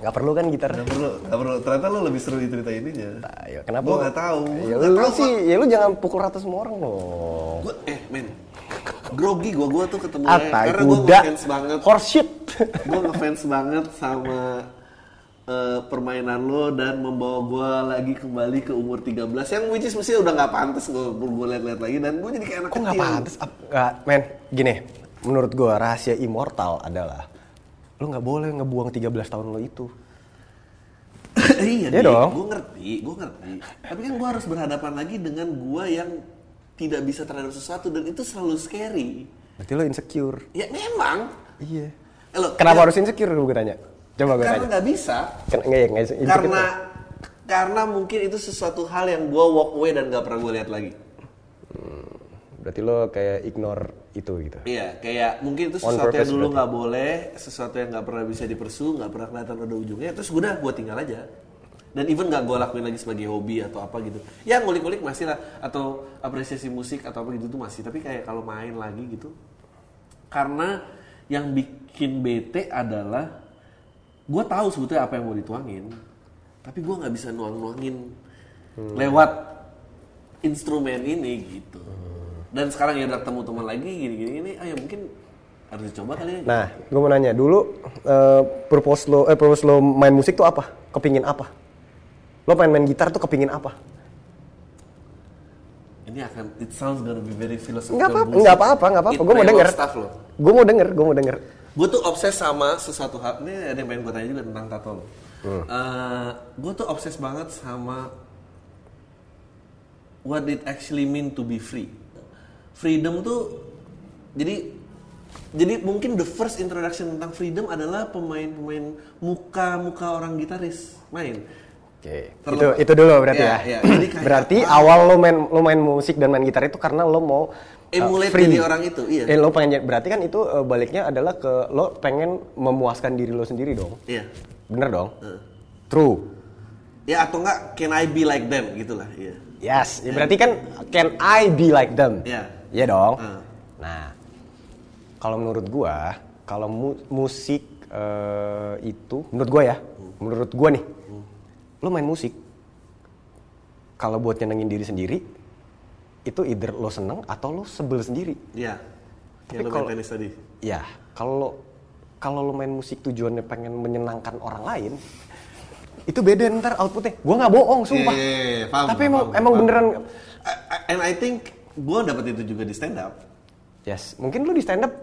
Gak perlu kan gitar. Gak perlu, gak perlu. Ternyata lu lebih seru di cerita ininya. Ayo, kenapa? Gua nggak tahu. Ya lu tahu, sih, ya lu jangan pukul rata semua orang loh. Gue, eh men, grogi gue, gue tuh ketemu Atai karena gue ngefans banget. horseshit. gue ngefans banget sama eh, permainan lo dan membawa gue lagi kembali ke umur 13 yang which is mesti udah nggak pantas gue gue liat-liat lagi dan gue jadi kayak anak Kok nggak kecil. pantas? Ap- Nggak, men, gini. Menurut gue rahasia immortal adalah lu nggak boleh ngebuang 13 tahun lo itu. *laughs* iya Iya dong. Gue ngerti, gue ngerti. Tapi kan gue harus berhadapan lagi dengan gue yang tidak bisa terhadap sesuatu dan itu selalu scary. Berarti lo insecure. Ya memang. Iya. Eh, lo- Kenapa ya, harus insecure gue tanya? Coba gue Karena tanya. nggak bisa. Ken enggak ya, enggak. Karena karena mungkin itu sesuatu hal yang gue walk away dan nggak pernah gue lihat lagi. Berarti lo kayak ignore itu gitu. Iya, kayak mungkin itu sesuatu yang dulu nggak boleh, sesuatu yang nggak pernah bisa dipersu, nggak pernah kelihatan ada ujungnya. Terus udah gue tinggal aja. Dan even nggak gue lakuin lagi sebagai hobi atau apa gitu. Ya ngulik-ngulik masih lah, atau apresiasi musik atau apa gitu tuh masih. Tapi kayak kalau main lagi gitu, karena yang bikin bete adalah gue tahu sebetulnya apa yang mau dituangin, tapi gue nggak bisa nuang-nuangin lewat instrumen ini gitu. Dan sekarang ya udah ketemu teman lagi gini-gini ini, ya mungkin harus dicoba kali ya. Nah, gue mau nanya dulu, eh, purpose lo, eh, purpose lo main musik tuh apa? Kepingin apa? Lo pengen main gitar tuh kepingin apa? Ini akan, it sounds gonna be very philosophical. Enggak apa-apa, enggak apa-apa, enggak apa-apa. Gue mau denger. Gue mau denger, gue mau denger. Gue tuh obses sama sesuatu hal. Ini ada yang pengen gue tanya juga tentang tato lo. gue tuh obses banget sama what it actually mean to be free. Freedom tuh jadi jadi mungkin the first introduction tentang freedom adalah pemain-pemain muka-muka orang gitaris main. Oke, itu Terlepas- itu dulu berarti Iya, ya. iya. Jadi kayak berarti apa? awal lo main lo main musik dan main gitar itu karena lo mau uh, Emulate free. jadi orang itu, iya. Eh, lo pengen berarti kan itu uh, baliknya adalah ke lo pengen memuaskan diri lo sendiri dong. Iya. Bener dong? Heeh. True. Ya atau enggak can I be like them gitulah, iya. Yes, ya berarti kan can I be like them? Iya. Iya dong. Heeh. Nah, kalau menurut gua, kalau mu- musik eh, itu, menurut gua ya, menurut gua nih, lo main musik, kalau buat nyenengin diri sendiri, itu either lo seneng atau lo sebel sendiri. Iya. Tapi main kalau- tenis tadi. Ya, kalau kalau lo main musik tujuannya pengen menyenangkan orang lain, itu beda ntar outputnya. Gua nggak bohong, sumpah. Iya, iya, iya, paham, Tapi emang paham, emang paham. beneran I- And I think gue dapet itu juga di stand up. Yes, mungkin lu di stand up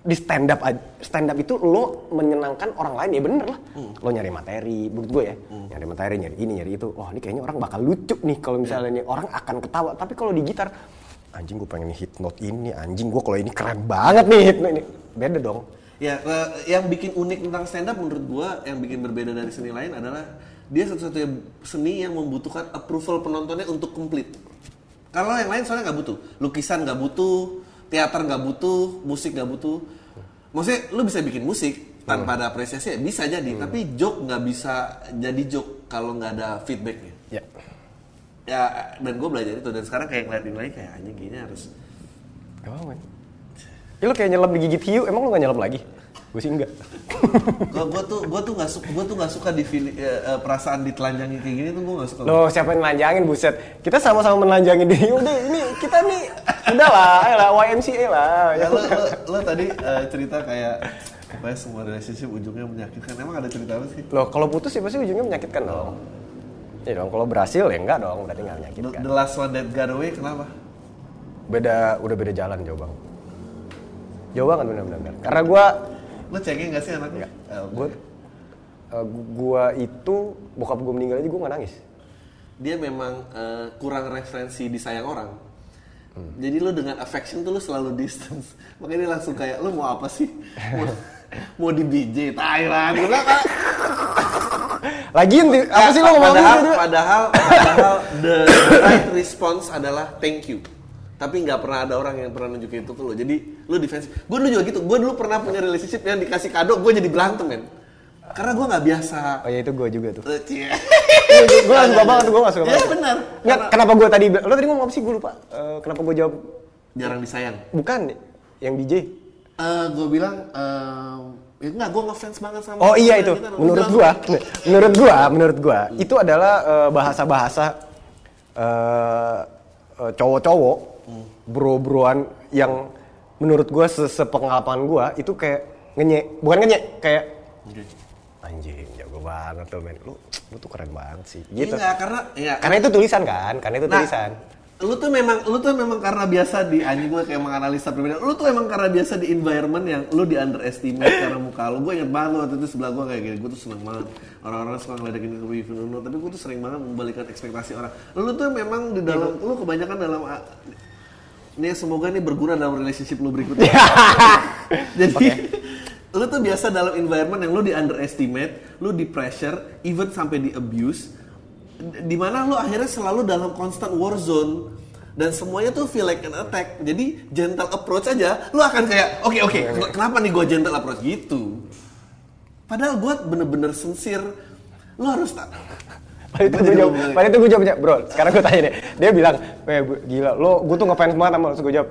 di stand up stand up itu lo menyenangkan orang lain ya bener lah. Hmm. Lo nyari materi, menurut gue ya, nyari materi, nyari ini, nyari itu. Wah ini kayaknya orang bakal lucu nih kalau misalnya nih orang akan ketawa. Tapi kalau di gitar, anjing gue pengen hit note ini, anjing gue kalau ini keren banget nih hit note ini. Beda dong. Ya, yang bikin unik tentang stand up menurut gue yang bikin berbeda dari seni lain adalah dia satu-satunya seni yang membutuhkan approval penontonnya untuk komplit. Kalau yang lain soalnya nggak butuh, lukisan nggak butuh, teater nggak butuh, musik nggak butuh. Maksudnya lu bisa bikin musik tanpa ada apresiasi ya bisa jadi, tapi joke nggak bisa jadi joke kalau nggak ada feedbacknya. Ya. Ya dan gue belajar itu dan sekarang kayak ngeliatin lagi kayak anjing kayaknya harus Gak apa men. Ya lo kayak nyelam digigit hiu, emang lo gak nyelam lagi? Gue sih enggak. gue gua tuh gue tuh nggak suka gue tuh nggak suka di eh, perasaan ditelanjangi kayak gini tuh gue nggak suka Loh siapa yang melanjangin buset? Kita sama-sama melanjangin diri. *laughs* Udah ini kita nih udah lah, ayolah YMCA lah. ya lo, lo, lo tadi eh, cerita kayak pokoknya semua relationship ujungnya menyakitkan emang ada cerita apa sih Loh kalau putus ya pasti ujungnya menyakitkan dong. Iya dong, kalau berhasil ya enggak dong, berarti enggak menyakitkan. the last one that got away kenapa Beda, udah beda jalan jauh banget. Jauh banget bener-bener. Karena gua, lo cengeng gak sih anaknya? Eh, gua, eh, gua itu bokap gua meninggal aja gua nggak nangis. dia memang eh, kurang referensi disayang orang. Jadi lo dengan affection tuh lo selalu distance. Makanya dia langsung kayak lo mau apa sih? Mau, mau di BJ Thailand gue bilang "Ah, Lagian apa sih lo ngomong padahal, gitu? padahal, padahal the right response adalah thank you. Tapi nggak pernah ada orang yang pernah nunjukin itu ke lo. Jadi lo defensif. Gue dulu juga gitu. Gue dulu pernah punya relationship yang dikasih kado, gue jadi berantem men. Karena gue nggak biasa. Oh ya itu gua juga tuh. Eh, cie. gue gak suka banget, gue gak suka Iya banget. benar. Nggak, kenapa gue tadi, lo tadi ngomong apa sih gue lupa. Eh, kenapa gue jawab, Jarang disayang. bukan yang DJ. Eh gue bilang, eh, ya nggak, gue ngefans banget sama. Oh iya itu, kita. Menurut gua, menurut gua, menurut gua, itu adalah bahasa-bahasa eh, eh, cowok-cowok, bro-broan yang menurut gua se- sepengalaman gua itu kayak ngenye, bukan ngenye, kayak anjing jago banget tuh men, lu, lu tuh keren banget sih, Iya gitu. nggak, karena ya. Karena itu tulisan kan, karena itu Nah, tulisan. lu tuh memang lu tuh memang karena biasa di anjing gue kayak menganalisa perbedaan lu tuh emang karena biasa di environment yang lu di underestimate karena muka lu gue inget banget waktu itu sebelah gue kayak gini gue tuh seneng banget orang-orang suka ngeledekin ke Wifi Nuno tapi gue tuh sering banget membalikan ekspektasi orang lu tuh memang di dalam lu kebanyakan dalam Ini semoga nih berguna dalam relationship lu berikutnya. *laughs* Jadi lu tuh biasa dalam environment yang lu di underestimate, lu di pressure, even sampai di abuse, di mana lu akhirnya selalu dalam constant war zone dan semuanya tuh feel like an attack. Jadi gentle approach aja, lu akan kayak oke oke, kenapa nih gue gentle approach gitu? Padahal gue bener-bener sincere, lu harus tak. Padahal itu gue jawab, padahal itu gue jawabnya, bro, sekarang gue tanya deh. Dia bilang, bu- gila, lo gue tuh ngefans banget sama lo. Terus gue jawab,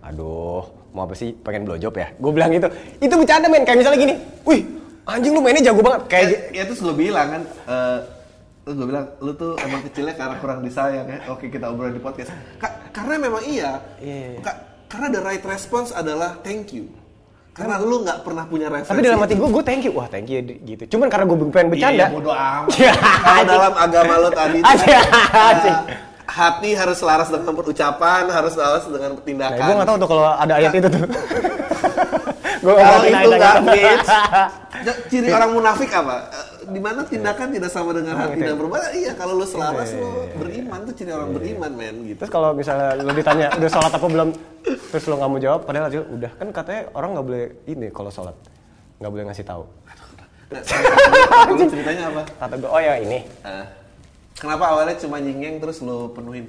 aduh, mau apa sih, pengen blowjob ya? Gue bilang gitu, itu bercanda men, kayak misalnya gini, wih, anjing lu mainnya jago banget. Kayak ya, ya terus gue bilang kan eh terus gue bilang lu tuh emang kecilnya karena kurang disayang ya oke kita obrolin di podcast Ka- karena memang iya Iya. Ka- karena the right response adalah thank you karena lu nggak pernah punya referensi tapi dalam hati gue, gue thank you. Wah, thank you gitu. Cuman karena gue pengen bercanda. iya, bodo amat Iya. kalau dalam agama lo tadi *laughs* tuh, Anjing, eh, hati harus selaras dengan ucapan harus selaras dengan tindakan Nah, gue gak tau tuh kalau ada ayat itu tuh. *laughs* gue kalau itu nggak itu. ciri orang munafik apa Eh, di mana tindakan tidak sama dengan hati dan berbuat iya kalau lu selaras Iya, lu iya, iya. beriman tuh ciri orang beriman men gitu. Terus kalau misalnya lo ditanya udah sholat apa belum, terus lo nggak mau jawab, padahal aja udah. Kan katanya orang nggak boleh ini kalau sholat. Nggak boleh ngasih tahu. Nah, *laughs* lu ceritanya apa? Kata gue, oh ya ini, Eh, kenapa awalnya cuma nyingeng terus lu penuhin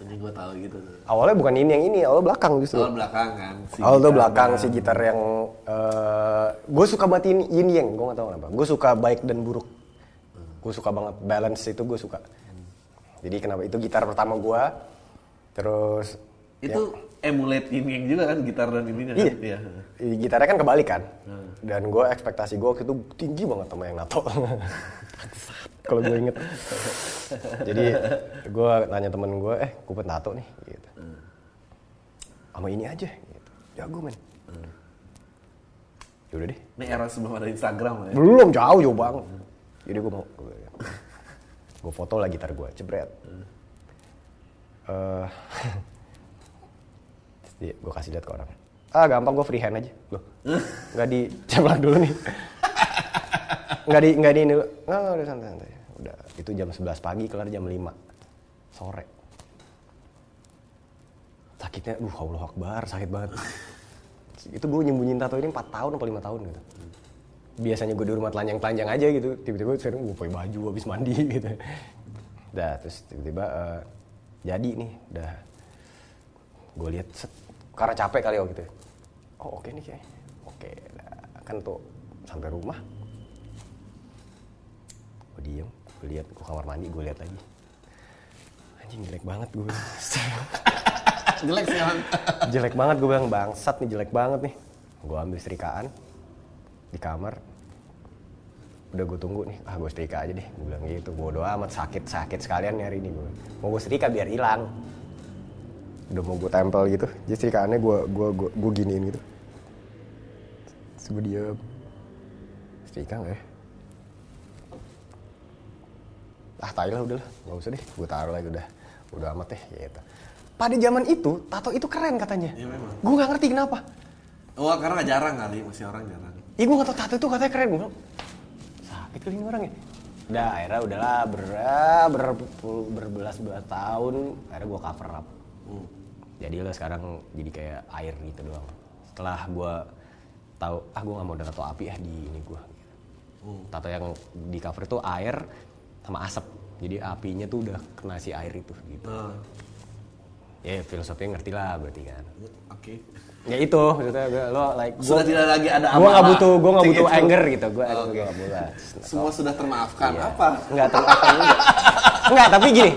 ini gue tahu gitu awalnya bukan ini yang ini, awalnya belakang justru. awal belakang kan si Awal tuh gitar belakang kan. si gitar yang gue suka banget ini yin yang, gue gak tau kenapa. Gue suka baik dan buruk. Gue suka banget balance itu gue suka. Jadi kenapa itu gitar pertama gue, terus itu emulate ini juga kan gitar dan ininya kan Iya. I- Gitarnya kan kebalik kan. Dan gue ekspektasi gue waktu itu tinggi banget sama yang nato. *laughs* Kalau gue inget. Jadi gue nanya temen gue, eh gue pengen nato nih. Gitu. Sama ini aja. Gitu. Jago men. Yaudah deh. ini era sebelum ada Instagram ya Belum jauh jauh banget. Jadi gue mau. Gue foto lah gitar gue, jebret. Eh, *laughs* Terus gue kasih lihat ke orang. Ah gampang gue free hand aja. Loh, nggak diceplak *laughs* dulu nih. Nggak di nggak di ini. Nggak, nggak, udah santai santai. Udah itu jam 11 pagi kelar jam 5 sore. Sakitnya, duh Allah Akbar, sakit banget. *laughs* itu gue nyembunyiin tato ini 4 tahun atau 5 tahun gitu. Biasanya gue di rumah telanjang-telanjang aja gitu. Tiba-tiba sekarang gue pakai baju habis mandi *laughs* gitu. Udah terus tiba-tiba eh, jadi nih, udah gue lihat karena capek kali waktu itu oh oke nih kayak oke dah. kan tuh sampai rumah gue diem gue lihat gue kamar mandi gue lihat lagi. Anjing jelek banget gue *laughs* jelek sih jelek banget gue bilang bangsat nih jelek banget nih. Gue ambil setrikaan di kamar. Udah gue tunggu nih ah gue setrika aja deh. Gue bilang gitu bodo amat sakit sakit sekalian nih hari ini gue mau gue setrika biar hilang. Udah mau gue tempel gitu jadi setrikaannya gue gue gue, gue giniin gitu. Terus gue diem. Setrika nggak ya ah tai lah udahlah nggak usah deh gue taruh lagi udah udah amat deh gitu. Pada zaman itu tato itu keren katanya. Iya, memang. gue nggak ngerti kenapa. Oh karena jarang kali masih orang jarang. Iya gue gak tau tato itu katanya keren gue bilang, sakit kali ini orang ya. Udah akhirnya udahlah ber, ber, berbelas-belas tahun akhirnya gue cover up. Hmm. jadi lah sekarang jadi kayak air gitu doang. Setelah gue tahu ah gue gak mau ada tato api ya di ini gue Hmm. tato yang di cover itu air sama asap. Jadi apinya tuh udah kena si air itu gitu. Nah, ya filosofinya ngerti lah berarti kan. Oke. Ya itu maksudnya gue lo like gua- sudah tidak lagi ada gue nggak butuh gue nggak Cek butuh anger gitu gue Oh, gue nggak butuh semua sudah termaafkan. Iya. apa? Nggak enggak nggak tapi gini.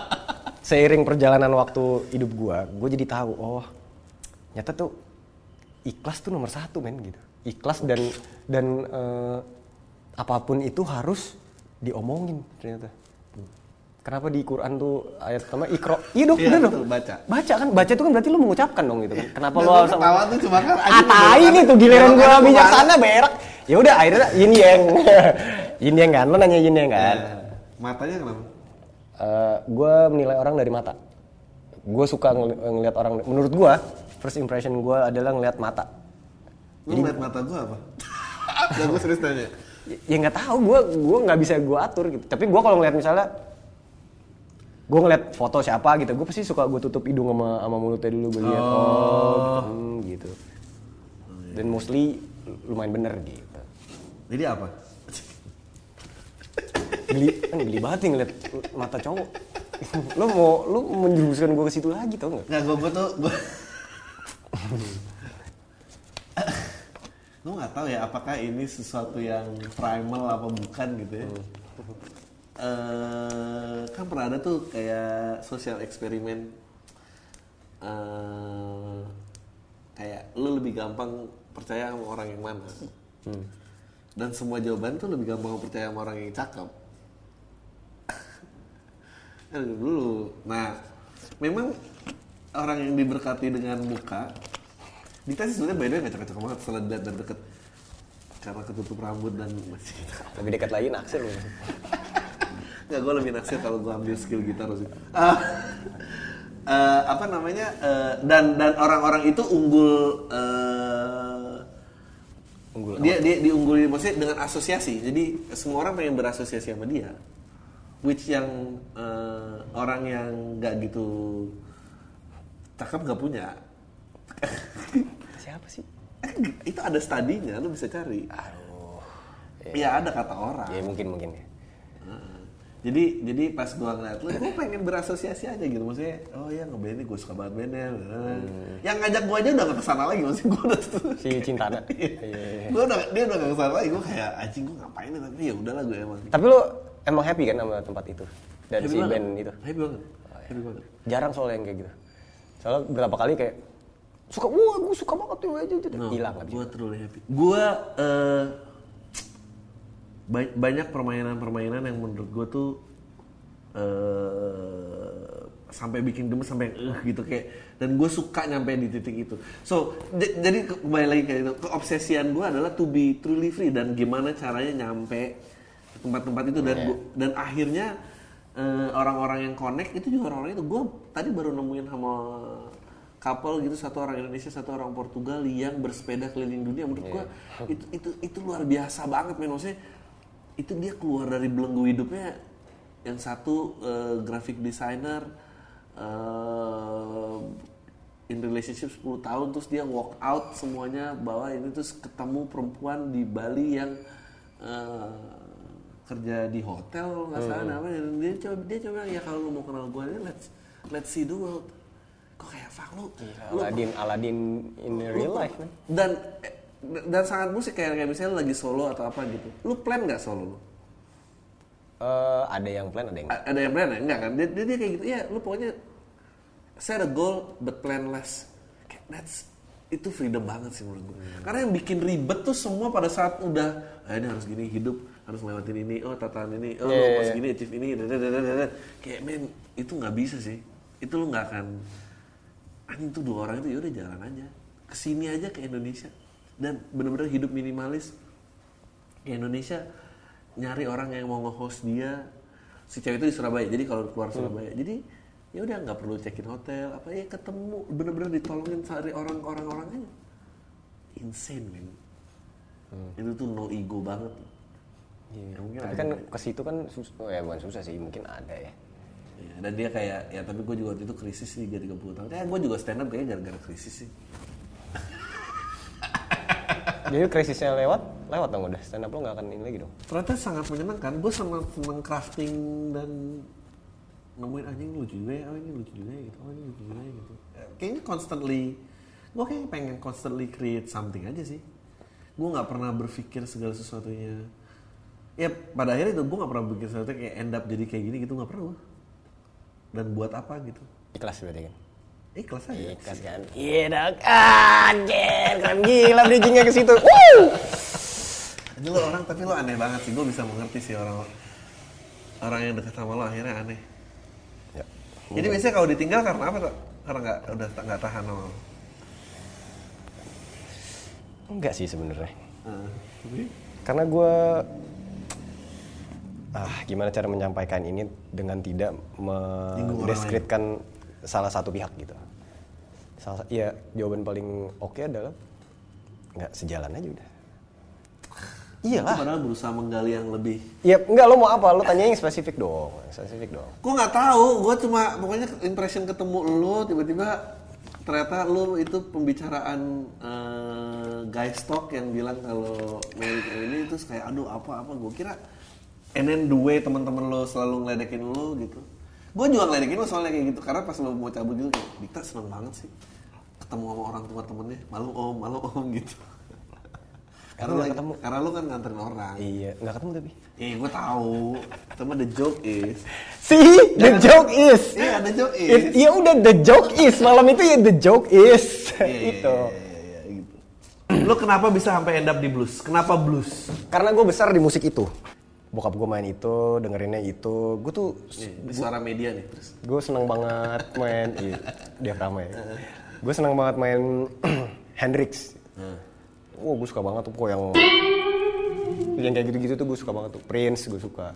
*clears throat* Seiring perjalanan waktu hidup gue gue jadi tahu oh nyata tuh ikhlas tuh nomor satu men gitu. Ikhlas dan dan eh, apa pun itu harus diomongin ternyata. Kenapa di Quran tuh ayat pertama ikro iya dong Iya, bener dong. baca. baca kan? Baca itu kan berarti lu mengucapkan dong gitu kan. Kenapa Dan lu lu harus ketawa tuh cuma kan ah tai nih tuh giliran Belokannya bijaksana berak. Ya udah akhirnya yin yang. *laughs* Yin yang kan? Lo nanya yin yang kan? Ke mana? matanya kenapa? Gue menilai orang dari mata. Gue suka ngel- ngelihat orang menurut gue first impression gue adalah ngelihat mata. Lu ngeliat mata gua apa? *laughs* Gak gue serius nanya ya nggak tahu gue gue nggak bisa gue atur gitu. Tapi gue kalau ngelihat misalnya gue ngeliat foto siapa gitu gue pasti suka gue tutup hidung sama sama mulutnya dulu gue lihat oh, gitu. Hmm, gitu. Dan mostly lumayan bener gitu. Jadi apa? geli kan geli banget nih ngeliat mata cowok. Lo mau lo menjerumuskan gue ke situ lagi tau nggak? Nggak, gue, gue tuh gue gue nggak tahu ya apakah ini sesuatu yang primal apa bukan gitu ya. Eh, kan pernah ada tuh kayak sosial eksperimen eh kayak lu lebih gampang percaya sama orang yang mana. Dan semua jawaban tuh lebih gampang percaya sama orang yang cakep. *laughs* Kan dulu. Nah memang orang yang diberkati dengan muka Dita sih sebenarnya way nggak cocok banget dilihat dari deket karena ketutup rambut dan masih lebih dekat lagi naksir lo Nggak, gue lebih naksir kalau gue ambil skill gitar sih. Ah, eh, apa namanya? eh, dan dan orang-orang itu unggul. eh, Unggul Dia dia diungguli maksudnya dengan asosiasi. Jadi semua orang pengen berasosiasi sama dia. Which yang eh, orang yang nggak gitu cakep nggak punya. Siapa sih itu ada studinya, lu bisa cari. aduh Ya ada kata orang. ya mungkin mungkin ya. Jadi jadi pas gua ngeliat lu, gua pengen berasosiasi aja gitu maksudnya. Oh ya ngeband ini gua suka banget bandnya. Yang ngajak gua aja udah gak ke sana lagi maksudnya gua udah tuh. si Cintana Iya, iya, iya. gua udah dia udah gak ke sana lagi gua kayak anjing gua ngapain ya tapi ya udahlah gua emang. tapi lo emang happy kan sama tempat itu dan Happy si banget. band itu Happy banget. Happy banget. jarang soalnya yang kayak gitu soalnya berapa kali kayak suka wah gue suka banget tuh aja jadi No, hilang habis Gua truly happy. Gua eh, ba- banyak permainan-permainan yang menurut gua tuh eh sampai bikin gemes sampai eh gitu kayak dan gue suka nyampe di titik itu. So jadi ke- kembali lagi kayak itu keobsesian gue adalah to be truly free dan gimana caranya nyampe ke tempat-tempat itu. Dan gua- dan akhirnya eh, orang-orang yang connect itu juga orang-orang itu. Gue tadi baru nemuin sama couple gitu satu orang Indonesia satu orang Portugal yang bersepeda keliling dunia. Menurut gua itu itu itu luar biasa banget men. Maksudnya itu dia keluar dari belenggu hidupnya yang satu eh, graphic designer eh, in relationship 10 tahun terus dia walk out semuanya bahwa ini terus ketemu perempuan di Bali yang eh, kerja di hotel nggak salah namanya. Dan dia coba dia coba ya kalau lu mau kenal gue let's let's see the world kok kayak fuck lu lu Aladin Aladin in real life man. dan eh, dan sangat musik kayak kayak misalnya lagi solo atau apa gitu. Lu plan nggak solo lu? Eh, ada yang plan ada yang A- ada yang plan ya? Enggak kan? Dia, dia, dia kayak gitu. Ya lu pokoknya set a goal but plan less. Kayak that's itu freedom banget sih menurut gue karena yang bikin ribet tuh semua pada saat udah ah, ini harus gini hidup harus lewatin ini oh tataan ini oh Iya, iya, pas iya. gini achieve ini dadadadadada. kayak men itu nggak bisa sih. Itu lu nggak akan anjing tuh dua orang itu yaudah jalan aja. Ke sini aja ke Indonesia. Dan bener-bener hidup minimalis. Ke Indonesia nyari orang yang mau nge-host dia. Si cewek itu di Surabaya jadi kalau keluar Surabaya. Jadi ya udah nggak perlu check in hotel apa ya ketemu. Bener-bener ditolongin cari orang orang aja. Insane men. Itu tuh no ego banget. Iya. Ya, Tapi kan juga. ke situ kan sus oh, ya bukan susah sih, mungkin ada ya. Ya, dan dia kayak ya tapi gue juga waktu itu krisis sih jadi 30 tahun. Ya gue juga stand up kayaknya gara-gara krisis sih. *laughs* Jadi krisisnya lewat, lewat dong udah. Stand up lo nggak akan ini lagi dong. ternyata sangat menyenangkan. Gue senang senang crafting dan nemuin anjing lucu juga ya oh ini lucu juga ya gitu. Oh ini lucu juga ya gitu. Eh, kayaknya constantly gue kayak pengen constantly create something aja sih. Gue nggak pernah berpikir segala sesuatunya. Ya pada akhirnya itu gue nggak pernah berpikir sesuatu kayak end up jadi kayak gini gitu nggak pernah gue dan buat apa gitu Ikhlas berarti kan. ikhlas aja Ikhlas kan. Iya dong. Anjir, kan gila bridgingnya ke situ. Woo! Ini lo orang tapi lo aneh banget sih gue bisa mengerti sih orang orang yang dekat sama lo akhirnya aneh Ya. Jadi biasanya kalau ditinggal karena apa tuh? Karena nggak udah nggak tahan sama lo. Enggak sih sebenarnya. Tapi Karena gue ah gimana cara menyampaikan ini dengan tidak mendeskripsikan salah satu pihak gitu. Salah, ya jawaban paling oke adalah nggak sejalan aja udah. Iyalah. Itu padahal berusaha menggali yang lebih. Ya enggak lo mau apa? Lo tanya yang spesifik dong. Spesifik dong. Gue nggak tahu, gue cuma pokoknya impression ketemu lo tiba-tiba ternyata lo itu pembicaraan eh, guys talk yang bilang kalau Mary ini terus kayak aduh apa apa gue kira and then the way teman-teman lo selalu ngeledekin lo gitu gue juga ngeledekin lo soalnya kayak gitu karena pas lo mau cabut gitu kayak Dikta seneng banget sih ketemu sama orang tua temennya malu om malu om *laughs* gitu karena lagi- ketemu. karena lo kan nganterin orang Iya, nggak ketemu tapi. Eh, gue tahu. Cuma the joke is. See, the joke is. Iya, the joke is. Ya udah the joke is malam itu ya the joke is Iya, *laughs* itu. Iya, iya, iya, gitu. Lo kenapa bisa sampai end up di blues? Kenapa blues? Karena gue besar di musik itu. Bokap gue main itu, dengerinnya itu. Gue tuh di suara media nih terus. gue seneng banget main *laughs* iya, diafragma ya. Gue seneng banget main *clears throat* Hendrix. Wah, gue suka banget tuh kok yang yang kayak gitu-gitu tuh gue suka banget tuh. Prince gue suka.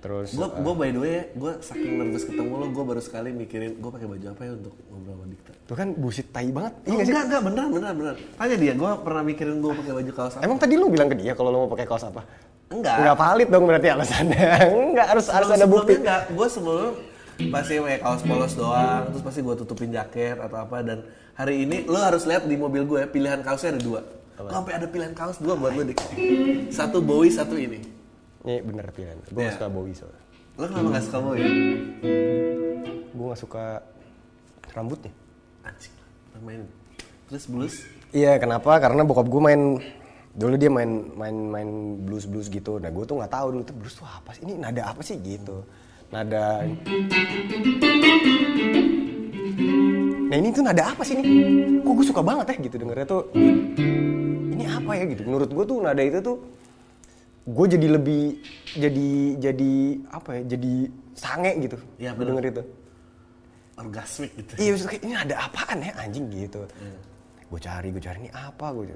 Terus Gue gue by the way, gue saking nervous ketemu lo, gue baru sekali mikirin gue pakai baju apa ya untuk ngobrol sama Dikta. tuh kan busit tai banget. Iya Oh, sih? enggak, enggak, beneran, beneran, beneran. Tanya dia, gue pernah mikirin gue pakai baju kaos apa. Emang tadi lu bilang ke dia kalau lu mau pakai kaos apa? Enggak. Enggak valid dong berarti alasannya. Enggak harus harus ada Sebelum- bukti. Enggak, gue sebelum pasti pakai kaos polos doang, terus pasti gue tutupin jaket atau apa dan hari ini lo harus lihat di mobil gue pilihan kaosnya ada dua. Gue sampai ada pilihan kaos dua buat lo dik. Satu Bowie, satu ini. Ini bener pilihan. Gue Iya. suka Bowie soalnya. Lo kenapa gak suka Bowie? Gue gak suka rambutnya. Anjing, main. Terus blues? Iya, kenapa? Karena bokap gue main dulu dia main main main blues blues gitu. Nah gue tuh nggak tahu dulu tuh blues tuh apa sih? Ini nada apa sih gitu? Nada. Nah ini tuh nada apa sih nih? Kok gue suka banget ya gitu dengernya tuh. Ini apa ya gitu? Menurut gue tuh nada itu tuh gue jadi lebih jadi jadi apa ya? Jadi sange gitu. Iya, Gua bener. denger itu. Orgasmic gitu. Iya, maksudnya ini ada apaan ya anjing gitu. Gue cari, gue cari ini apa gue.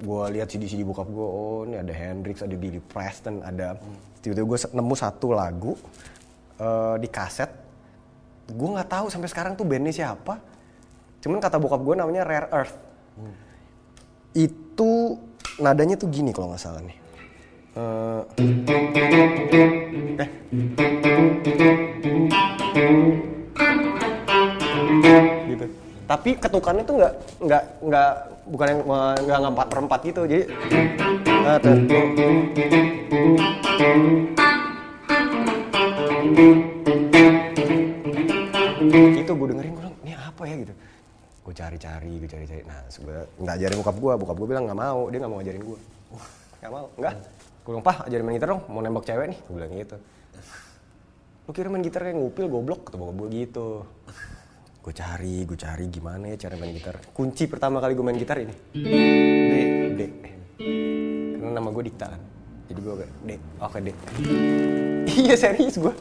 Gue lihat CD-CD bokap gue, oh ini ada Hendrix, ada Billy Preston, ada tiba-tiba gue nemu satu lagu eh, di kaset. Gue nggak tahu sampai sekarang tuh bandnya siapa. Cuman kata bokap gue namanya Rare Earth. Itu nadanya tuh gini kalau nggak salah nih. Eh, eh, gitu. Tapi ketukannya tuh nggak nggak nggak bukan yang eh, nggak nggak empat per empat gitu. Jadi eh, tuh, gitu gue dengerin gue ini apa ya? gitu. Gue cari-cari gue cari-cari. Nah sebenernya nggak ajarin bokap gue bokap gue bilang nggak mau. Dia nggak mau ngajarin gue nggak mau. Nggak. Gue bilang pah ajarin main gitar dong. Mau nembak cewek nih. Gue bilang gitu. Lu kira main gitar kayak ngupil goblok? Kata bokap gue gitu gue cari gue cari gimana ya cara main gitar. Kunci pertama kali gue main gitar ini. D D. Karena nama gue Dikta kan. Jadi gue kayak D oke D. Iya serius gue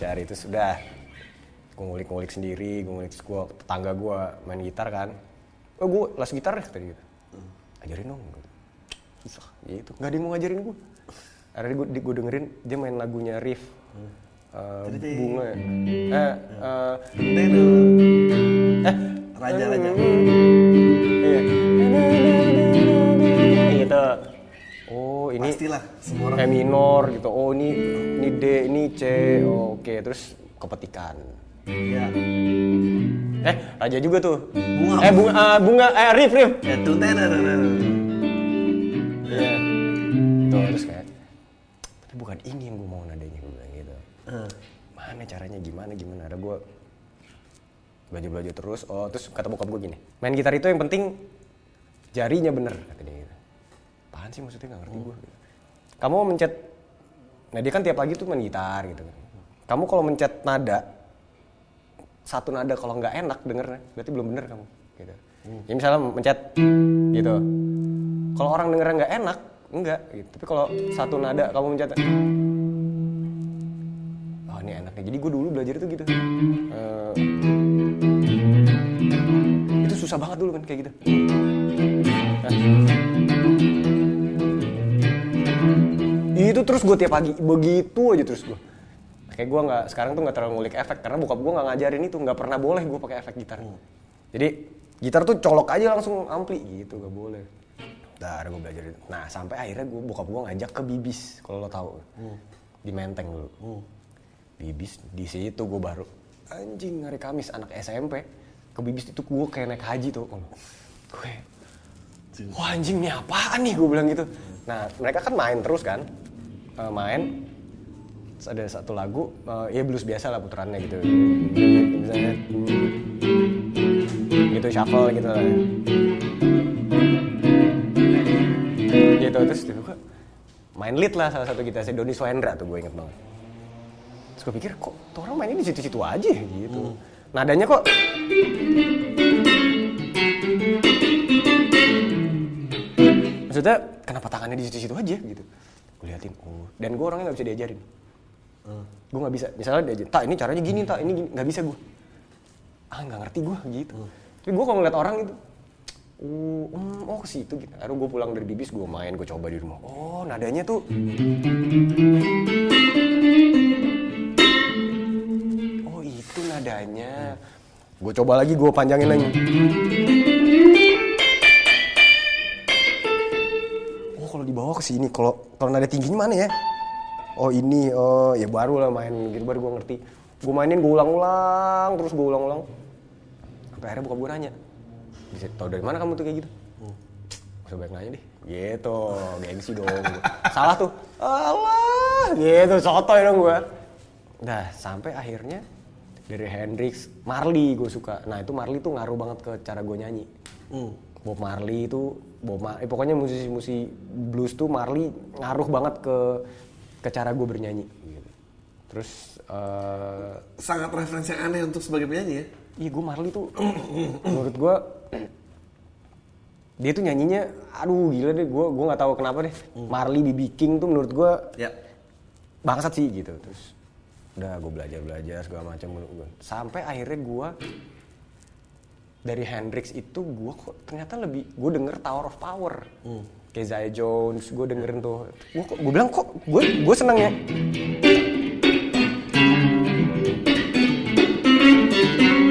cari itu sudah. Gue ngulik-ngulik sendiri gue ngulik gue tetangga gue main gitar kan. Oh gue les gitar deh tadi gitu. Ajarin dong. Susah. Gitu nggak ada yang mau ngajarin gue akhirnya gue gue dengerin dia main lagunya Riff Eh, bunga ya. eh eh eh Raja-raja. iya gitu oh ini Pastilah semua orang. E minor gitu. Oh ini ini D, ini C. Oh, Oke, terus kepetikan. Ya. Eh, raja juga tuh. Bunga. Eh bunga eh, bunga eh Rif Rif. Ya tuh. Iya. Tuh terus kayak tapi bukan ini yang gue mau nadanya Mana caranya gimana gimana ada gue belajar belajar terus. Oh terus kata bokap gue gini, main gitar itu yang penting jarinya bener kata dia gitu. Apaan sih maksudnya nggak ngerti gue. Kamu mau mencet, nah dia kan tiap pagi tuh main gitar gitu. Kamu kalau mencet nada satu nada kalau nggak enak dengernya berarti belum bener kamu gitu. Ya misalnya mencet gitu. Kalau orang dengernya nggak enak enggak gitu. Tapi kalau satu nada kamu mencet ini enaknya. Jadi gue dulu belajar itu gitu. Eh, itu susah banget dulu kan kayak gitu. Nah. itu terus gue tiap pagi. Begitu aja terus gue kayak gue nggak sekarang tuh nggak terlalu ngulik efek karena bokap gue nggak ngajarin itu. Nggak pernah boleh gue pakai efek gitar. Jadi gitar tuh colok aja langsung ampli. Gitu gak boleh. Dar gue belajar. Nah sampai akhirnya gue bokap gue ngajak ke Bibis kalau lo tahu di Menteng dulu. Bibis di situ gue baru anjing hari Kamis anak SMP ke Bibis itu gue kayak naik haji tuh. Gue wah anjing ini apaan nih? Gue bilang gitu. Nah mereka kan main terus kan, Eh, main. Terus ada satu lagu eh, ya blues biasa lah puterannya gitu. Misalnya gitu shuffle gitu lah. Gitu terus tiba main lead lah salah satu kita si Doni Swendra tuh gue inget banget terus gue pikir kok tuh orang mainnya di situ-situ aja gitu. Nadanya kok maksudnya kenapa tangannya di situ-situ aja? Gitu. Gue liatin oh dan gue orangnya nggak bisa diajarin. Gue nggak bisa misalnya diajarin tak ini caranya gini tak ini gini nggak bisa gue ah nggak ngerti gue gitu. Tapi gue kalau ngeliat orang itu oh, hmm, oh ke situ gitu. Akhirnya gue pulang dari bibis gue main gue coba di rumah. Oh nadanya tuh itu nadanya gue coba lagi gue panjangin lagi. Oh kalau dibawa ke sini kalau kalau nada tingginya mana ya? Oh ini oh ya baru lah main gitu baru gue ngerti. Gue mainin gue ulang-ulang terus gue ulang-ulang. Sampai akhirnya buka gue nanya bisa tau dari mana kamu tuh kayak gitu? Gak banyak nanya deh. Gitu gengsi dong. Salah tuh. Allah gitu sotoy dong gue Nah sampai akhirnya dari Hendrix Marley gue suka nah itu Marley tuh ngaruh banget ke cara gue nyanyi Bob Marley itu Bob Mar eh, pokoknya musisi-musisi blues tuh Marley ngaruh banget ke ke cara gue bernyanyi gitu. terus eh, Sangat referensi yang aneh untuk sebagai penyanyi ya. Iya gue Marley tuh menurut gue dia tuh nyanyinya aduh gila deh gue gue nggak tahu kenapa deh Marley BB King tuh menurut gue Ya. bangsat sih gitu terus udah gue belajar belajar segala macam. Sampai akhirnya gue dari Hendrix itu gue kok ternyata lebih gue denger Tower of Power. Kayak Zaya Jones gue dengerin tuh. Gue gue bilang kok gue gue seneng ya.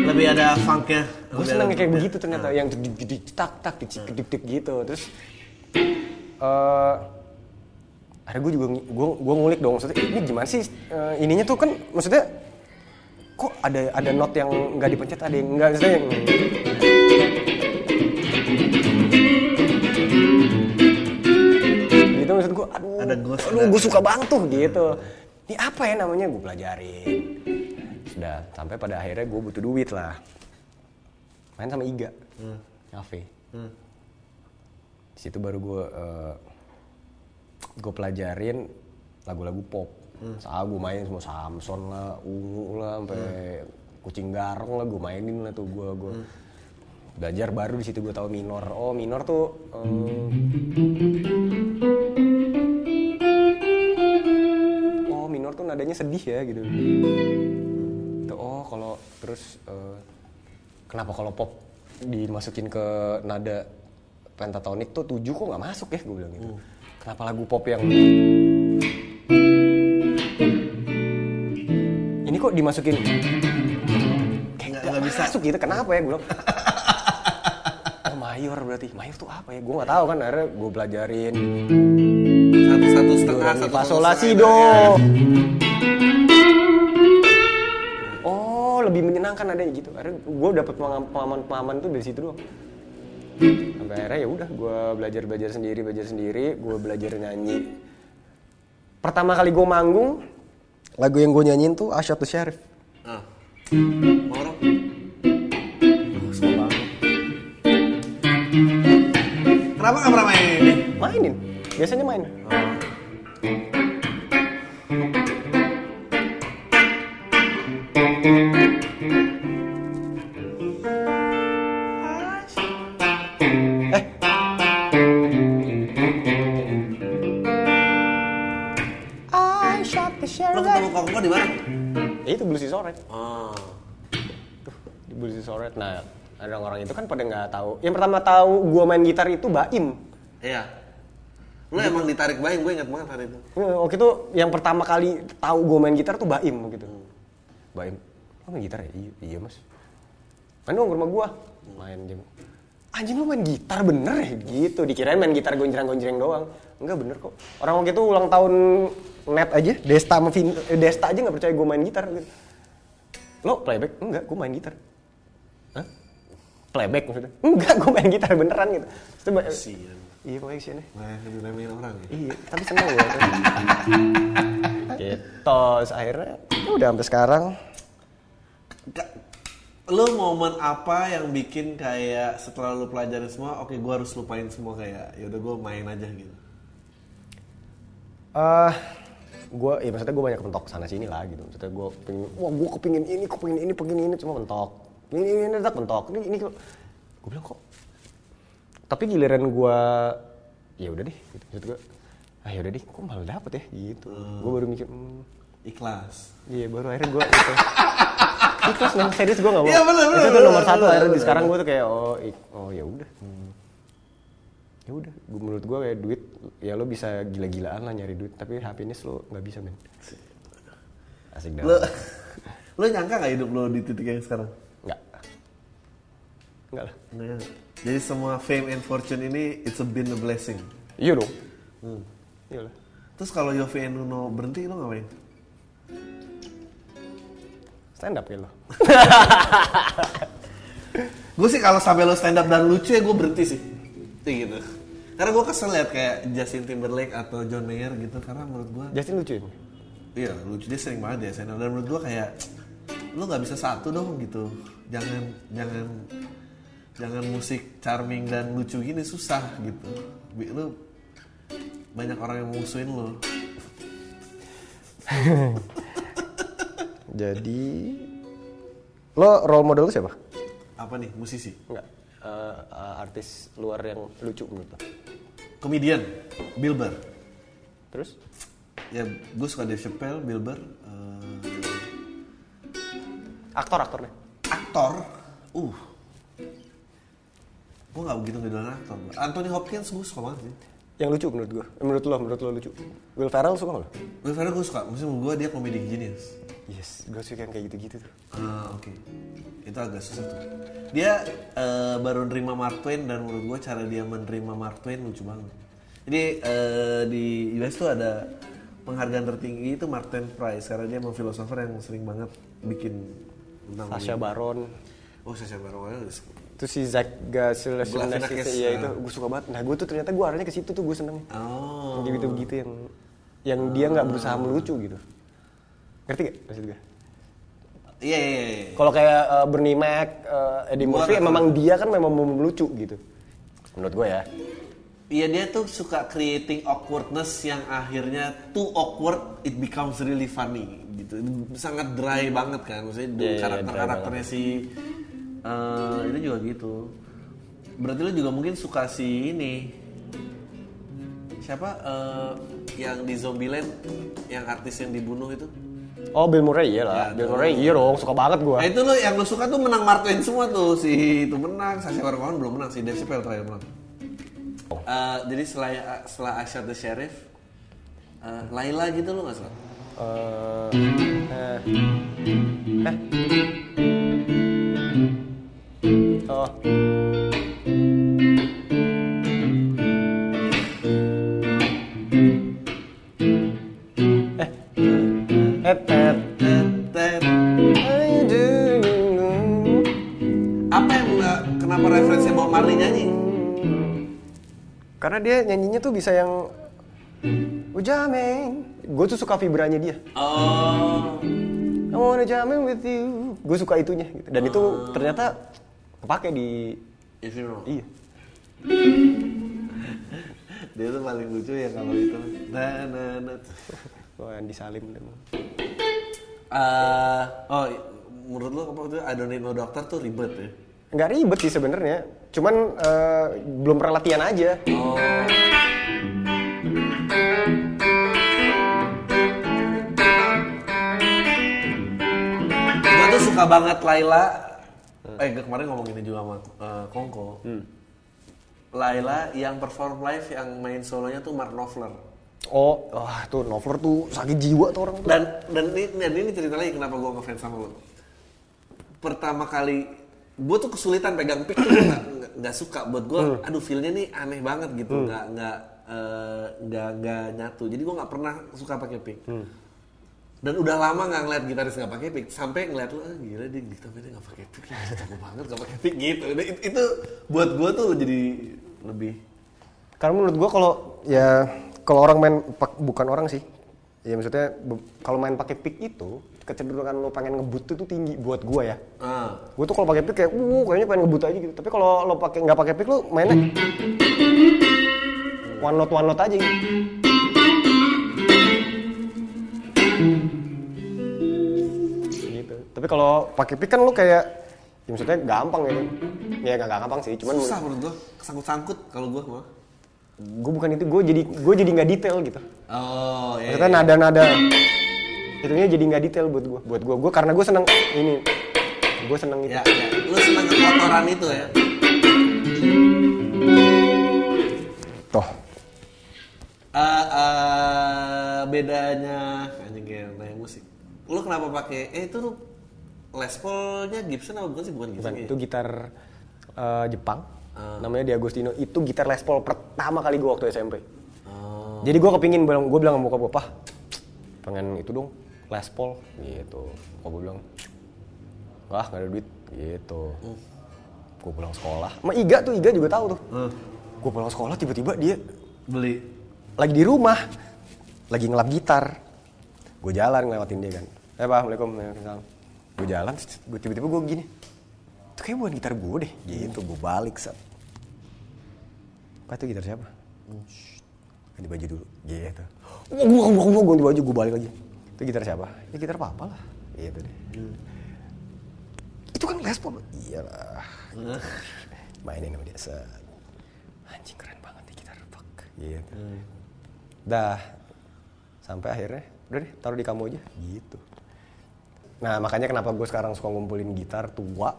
Lebih ada funknya. gue lebih seneng kayak begitu ternyata. Yang dik dik tak tak dik gitu. Terus eh akhirnya gue juga gue gue ngulik dong maksudnya ini gimana sih eh, ininya tuh? Kan maksudnya kok ada ada not yang nggak dipencet ada yang nggak maksudnya yang gitu maksud gue aduh Ada ghost, aduh ada- gue suka banget tuh gitu. Ini apa ya namanya? Gue pelajarin. Sudah sampai pada akhirnya gue butuh duit lah. Main sama Iga ngafe. Di situ baru gue gue pelajarin lagu-lagu pop Saat gue main semua Samson lah, Ungu lah, sampai kucing garong lah gue mainin lah tuh gue gue belajar baru di situ gue tahu minor. Oh minor tuh em, oh minor tuh nadanya sedih ya gitu. Tuh, oh kalau terus eh, kenapa kalau pop dimasukin ke nada pentatonik tuh tujuh kok nggak masuk ya gue bilang gitu. Kenapa lagu pop yang ini kok dimasukin kayak Nggak- bisa. masuk gitu kenapa ya gue bilang *laughs* oh mayor berarti mayor tuh apa ya gue nggak tahu kan akhirnya gue pelajarin Satu satu setengah, satu fa, satu sol, la, si, setengah, do. ya. Oh, lebih menyenangkan adanya gitu. Akhirnya gue dapet pengalaman-pengalaman tuh dari situ doang. Sampai akhirnya ya udah, gue belajar belajar sendiri, belajar sendiri, gue belajar nyanyi. Pertama kali gue manggung, lagu yang gue nyanyiin tuh Asyad the Sheriff. Ah. Orang? Kenapa nggak pernah main ini? Mainin, biasanya main. Eh, tahu. Yang pertama tahu gua main gitar itu Baim. Iya. Lo emang ditarik bayang, gue ingat banget hari itu. Eh, Waktu itu yang pertama kali tahu gue main gitar tuh Baim gitu. Baim, lo main gitar ya? Iya, iya mas. Main dong ke rumah gua. Main jam. anjing lu main gitar bener ya gitu dikirain main gitar gonjreng-gonjreng doang enggak bener kok orang waktu itu ulang tahun net aja Desta eh, Desta aja nggak percaya gue main gitar gitu. lo playback enggak gue main gitar? Playback maksudnya. *laughs* Enggak gue main gitar beneran gitu. Terus ba- Kasian. iya pokoknya kesian ya Nah, diremehin orang ya. iya tapi seneng gue *laughs* gitu akhirnya ya udah sampai sekarang. Ka- Lo momen apa yang bikin kayak setelah lo pelajarin semua, oke gue harus lupain semua kayak, yaudah gue main aja gitu. eh gue ya maksudnya gue banyak mentok sana sini lah gitu. Maksudnya gue pengen wah gue kepingin ini kepingin ini pengen ini cuma mentok ini ini ini tak mentok ini ini gue bilang kok? Tapi giliran gue ya udah deh gitu maksud gue ah ya udah deh kok malah dapet ya? Gitu. Gue baru mikir hmm, Ikhlas. iya baru akhirnya gue gitu. *laughs* ikhlas men serius gue gak mau. Iya, bener, bener, itu tuh bener, nomor satu bener, akhirnya di sekarang gue tuh kayak oh ik- oh ya udah. Hmm. ya udah menurut gue kayak duit ya lo bisa gila-gilaan lah nyari duit tapi happiness lo nggak bisa men. Asik. Dah. Lo, *laughs* lo nyangka gak hidup lo di titik yang sekarang? Nggak nggak lah Nggak. Jadi semua fame and fortune ini it's a been a blessing. iya dong iya lah Terus kalau Yofi and Nuno berhenti lo ngapain? stand up ya lo *laughs* Gue sih kalau sampai lo stand up dan lucu ya gue berhenti sih. Kayak gitu. Karena gue kesel liat kayak Justin Timberlake atau John Mayer gitu karena menurut gue Justin lucu ya iya lucu dia sering banget ya stand up dan menurut gue kayak lo nggak bisa satu dong gitu. Jangan jangan jangan musik charming dan lucu gini susah gitu. Bi- Lo banyak orang yang musuhin lo. *laughs* jadi lo role model lo siapa Apa nih musisi? nggak Eh, eh, artis luar yang lucu menurut lo Komedian, Bill Burr. terus Ya gue suka Dave Chappelle, Bill Burr. eh, aktor aktornya aktor, uh, gue nggak begitu ngedolan aktor. Anthony Hopkins gue suka banget sih. yang lucu menurut gue menurut lo menurut lo lucu Will Ferrell suka nggak Will Ferrell gue suka, maksudnya gue dia komedi genius. yes gue suka yang kayak gitu-gitu tuh Ah oke, itu agak susah tuh. Dia eh, baru nerima Mark Twain dan menurut gue cara dia menerima Mark Twain lucu banget. Jadi eh, di US tuh ada penghargaan tertinggi itu Mark Twain Prize karena dia emang filosofer yang sering banget bikin tentang Sasha Baron Oh Sasha Baron itu si Zach Galifianakis Galifianakis, iya ah. itu gue suka banget. Nah gue tuh ternyata gue arahnya ke situ tuh gue seneng. Oh. yang gitu begitu yang yang dia nggak berusaha melucu gitu. Ngerti gak maksud gue Iya iya iya. kalau kayak uh, Bernie Mac uh, Eddie Murphy nggak memang dia kan memang melucu gitu. Menurut gue ya. Iya dia tuh suka creating awkwardness yang akhirnya too awkward it becomes really funny gitu. Sangat dry banget kan maksudnya Iya, iya, karakter dry karakternya si eh itu juga gitu. Berarti lu juga mungkin suka si ini siapa eh, yang di Zombieland yang artis yang dibunuh itu? oh Bill Murray iya lah Ya, Bill. Murray iya dong suka banget gue Nah itu lo yang lu suka tuh menang Mark Twain semua tuh si itu menang, Sasha Baron Cohen belum menang si Dave Chappelle terakhir menang. Oh. Eh, jadi setelah setelah Shot the Sheriff, eh, Laila gitu lo nggak suka? Eh, eh, eh. Oh. Eh. Apa yang kenapa Bob Marley nyanyi? Karena dia nyanyinya tuh bisa yang Ujameng. Gue tuh suka vibranya dia. Oh, I wanna jamming with you. Gue suka itunya gitu. Dan itu ternyata kepake di know. iya. *laughs* Dia tuh paling lucu ya kalau itu. Nah, nah, nah. Oh, yang disalim dan Eh, oh, menurut lo apa tuh I don't need no doctor tuh ribet ya? nggak ribet sih sebenarnya. Cuman eh, belum pernah latihan aja. Oh. Gue tuh suka banget Laila. Eh kemarin ngomong ini juga sama eh, Kongko. Laila yang perform live yang main solonya tuh Mark Knopfler. Oh, wah tuh Nover tuh sakit jiwa tuh orang tuh. Dan dan ini, dan ini cerita lagi kenapa gue ngefans sama lo. Pertama kali gue tuh kesulitan pegang pick tuh nggak suka buat gue Hmm. aduh feelnya nih aneh banget gitu nggak nggak eh, nggak nggak nyatu jadi gue nggak pernah suka pakai pick Hmm. Dan udah lama nggak ngeliat gitaris nggak pakai pick sampai ngeliat lu ah, gila dia gitar mainnya nggak pakai pick ya jago banget nggak pakai pick gitu Nah, it- itu buat gue tuh jadi lebih Karena menurut gua kalau ya kalau orang main bukan orang sih. Ya maksudnya kalau main pakai pick itu kecenderungan lo pengen ngebut itu tuh tinggi buat gua ya. ah Gue tuh kalau pakai pick kayak, uh, kayaknya pengen ngebut aja gitu. Tapi kalau lo pakai nggak pakai pick lo mainnya one note one note aja gitu. Tapi kalau pakai pick kan lo kayak, ya maksudnya gampang ya. Ya nggak nggak gampang sih, cuman susah menurut gue kesangkut-sangkut kalau gue mah gue bukan itu, gue jadi gue jadi nggak detail gitu. oh iya, Maksudnya nada-nada itunya jadi nggak detail buat gue. Buat gue, gue karena gue seneng ini, gue seneng itu. ya, ya. lu seneng kekotoran itu ya Toh, Eh, eh, bedanya anjing kayak musik. Lu kenapa pakai eh itu lu Les Paul-nya Gibson apa bukan sih bukan Gibson? bukan ya? itu gitar eh, Jepang. Ah. Namanya Di Agostino. Itu gitar Les Paul pertama kali gue waktu SMP. Oh. Jadi gue kepingin bilang, gue bilang sama bokap gue, "Pah, pengen itu dong, Les Paul." Gitu. Bokap gue bilang, "Wah, nggak ada duit." Gitu. Hmm. Gue pulang sekolah. Sama Iga tuh, Iga juga tahu tuh. Hmm. Gue pulang sekolah tiba-tiba dia Beli. lagi di rumah, lagi ngelap gitar. Gue jalan ngelewatin dia kan. Eh pak, assalamualaikum. Waalaikumsalam. Gue jalan, gue tiba-tiba gue gini. Itu kayak bukan gitar gue deh. Gitu, gue balik set. Pak itu gitar siapa? Ganti baju dulu. Gitu. Gue gue gue ganti baju, gue balik lagi. Itu gitar siapa? Ya gitar papa lah. Gitu deh. Itu kan Les Paul. Iyalah. Mainin sama dia. Set. Anjing keren banget nih gitar. Fuck. Gitu. Dah. Sampai akhirnya, udah deh taruh di kamu aja. Gitu. Nah makanya kenapa gue sekarang suka ngumpulin gitar tua.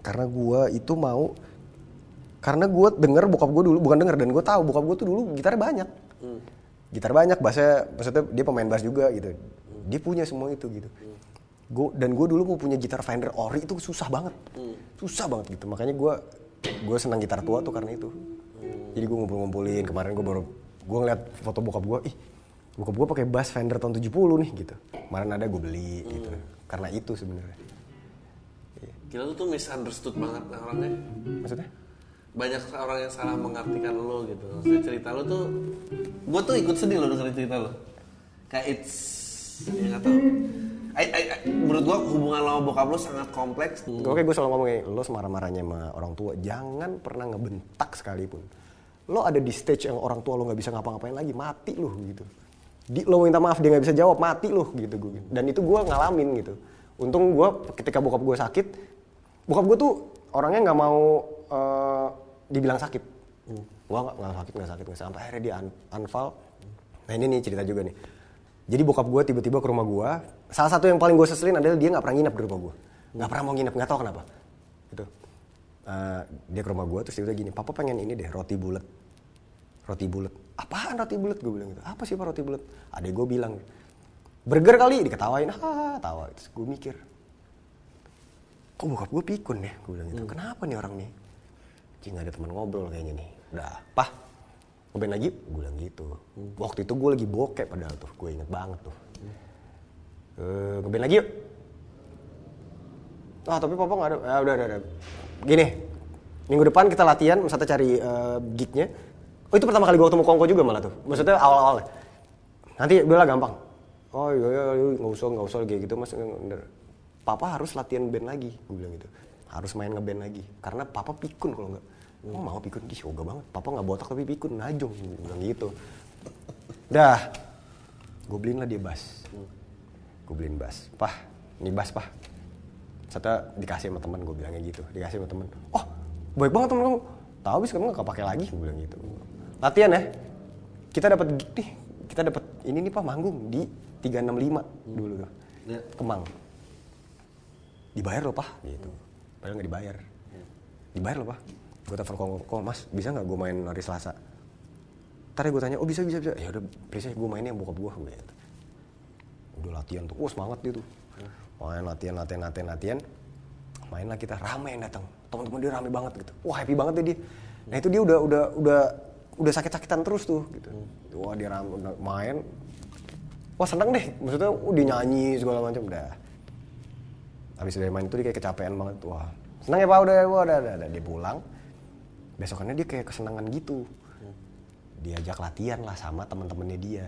Karena gue itu mau karena gue denger bokap gue dulu bukan denger dan gue tahu bokap gue tuh dulu gitarnya banyak. Gitar banyak bassnya maksudnya dia pemain bass juga gitu. Dia punya semua itu gitu. Gua- dan gue dulu mau punya gitar Fender Ori itu susah banget. Susah banget gitu. Makanya gue gue senang gitar tua tuh karena itu. Jadi gue ngumpul-ngumpulin. Kemarin gue baru gue ngeliat foto bokap gue ih bokap gue pakai bass Fender tahun 70 nih gitu kemarin ada gue beli gitu karena itu sebenarnya Gila lu tuh misunderstood banget orangnya. maksudnya Banyak orang yang salah mengartikan lo gitu. Maksudnya cerita lo tuh gue tuh ikut sedih lo dengerin cerita lo. Kayak it's ya nggak tahu. I- I- I- menurut gua hubungan lo sama bokap lo sangat kompleks. Oke, gue selalu ngomong kayak lo semarah-marahnya sama orang tua, jangan pernah ngebentak sekalipun. Lo ada di stage yang orang tua lo nggak bisa ngapa-ngapain lagi, mati lo gitu. Di, lo minta maaf dia nggak bisa jawab, mati lo gitu gue. Dan itu gue ngalamin gitu. Untung gue ketika bokap gue sakit, bokap gue tuh orangnya nggak mau eh, dibilang sakit. Gue nggak sakit nggak sakit nggak sampai akhirnya dia un-. Nah ini nih cerita juga nih. Jadi bokap gue tiba-tiba ke rumah gue. Salah satu yang paling gue seselin adalah dia nggak pernah nginep di rumah gue. Nggak pernah mau nginep, nggak tahu kenapa. Gitu. Eh, dia ke rumah gue terus dia bilang gini, papa pengen ini deh roti bulat. Roti bulat. Apaan roti bulat? Gue bilang gitu. Apa sih pak roti bulat? Adek gue bilang. Burger kali diketawain, ah tawa. Terus gue mikir, kok bokap gue pikun ya? Gue bilang gitu. Kenapa nih orang nih? Cing ada teman ngobrol kayaknya nih. Udah, pah ngeband lagi? Gue bilang gitu. Waktu itu gue lagi bokep padahal tuh, gue inget banget tuh. Eh, ngeband lagi yuk. Ah tapi papa nggak ada. Ya udah, udah, udah. Gini, minggu depan kita latihan, misalnya cari eh, gignya. Oh itu pertama kali gue ketemu Kongko juga malah tuh. Maksudnya awal-awal. Nanti udahlah gampang. Oh iya, iya, iya nggak usah, nggak usah kayak gitu mas. Papa harus latihan band lagi, gue bilang gitu. Harus main ngeband lagi. Karena papa pikun kalau nggak. Oh mau pikun, Ih, yoga banget. Papa nggak botak tapi pikun, najong. Gue bilang gitu. Dah, gue beliin lah dia bass. Gue beliin bass. Pah, ini bass pah. Serta dikasih sama teman gue bilangnya gitu. Dikasih sama teman. Oh, baik banget temen kamu. Tahu habis kamu nggak pakai lagi, gue bilang gitu. Latihan ya. Kita dapat nih. Kita dapat ini nih pak manggung di 365 dulu tuh. Ya. Kemang. Dibayar loh pak, gitu. Padahal nggak dibayar. Dibayar loh pak. Gue telepon kok, kok mas bisa nggak gue main hari Selasa? Ntar gue tanya, oh bisa bisa bisa. Ya udah, please gue mainnya yang bokap gue. Gue gitu. Udah latihan tuh, wah semangat dia tuh. Main latihan, latihan, latihan, latihan. main lah kita rame yang datang teman-teman dia rame banget gitu wah happy banget deh dia nah itu dia udah udah udah udah sakit-sakitan terus tuh gitu. Wah dia main. Wah seneng deh. Maksudnya udah nyanyi segala macam. Udah. Habis dari main itu dia kayak kecapean banget. Wah seneng ya pak? Udah wah, udah, udah, udah. dia pulang. Besokannya dia kayak kesenangan gitu. Diajak latihan lah sama teman-temannya dia.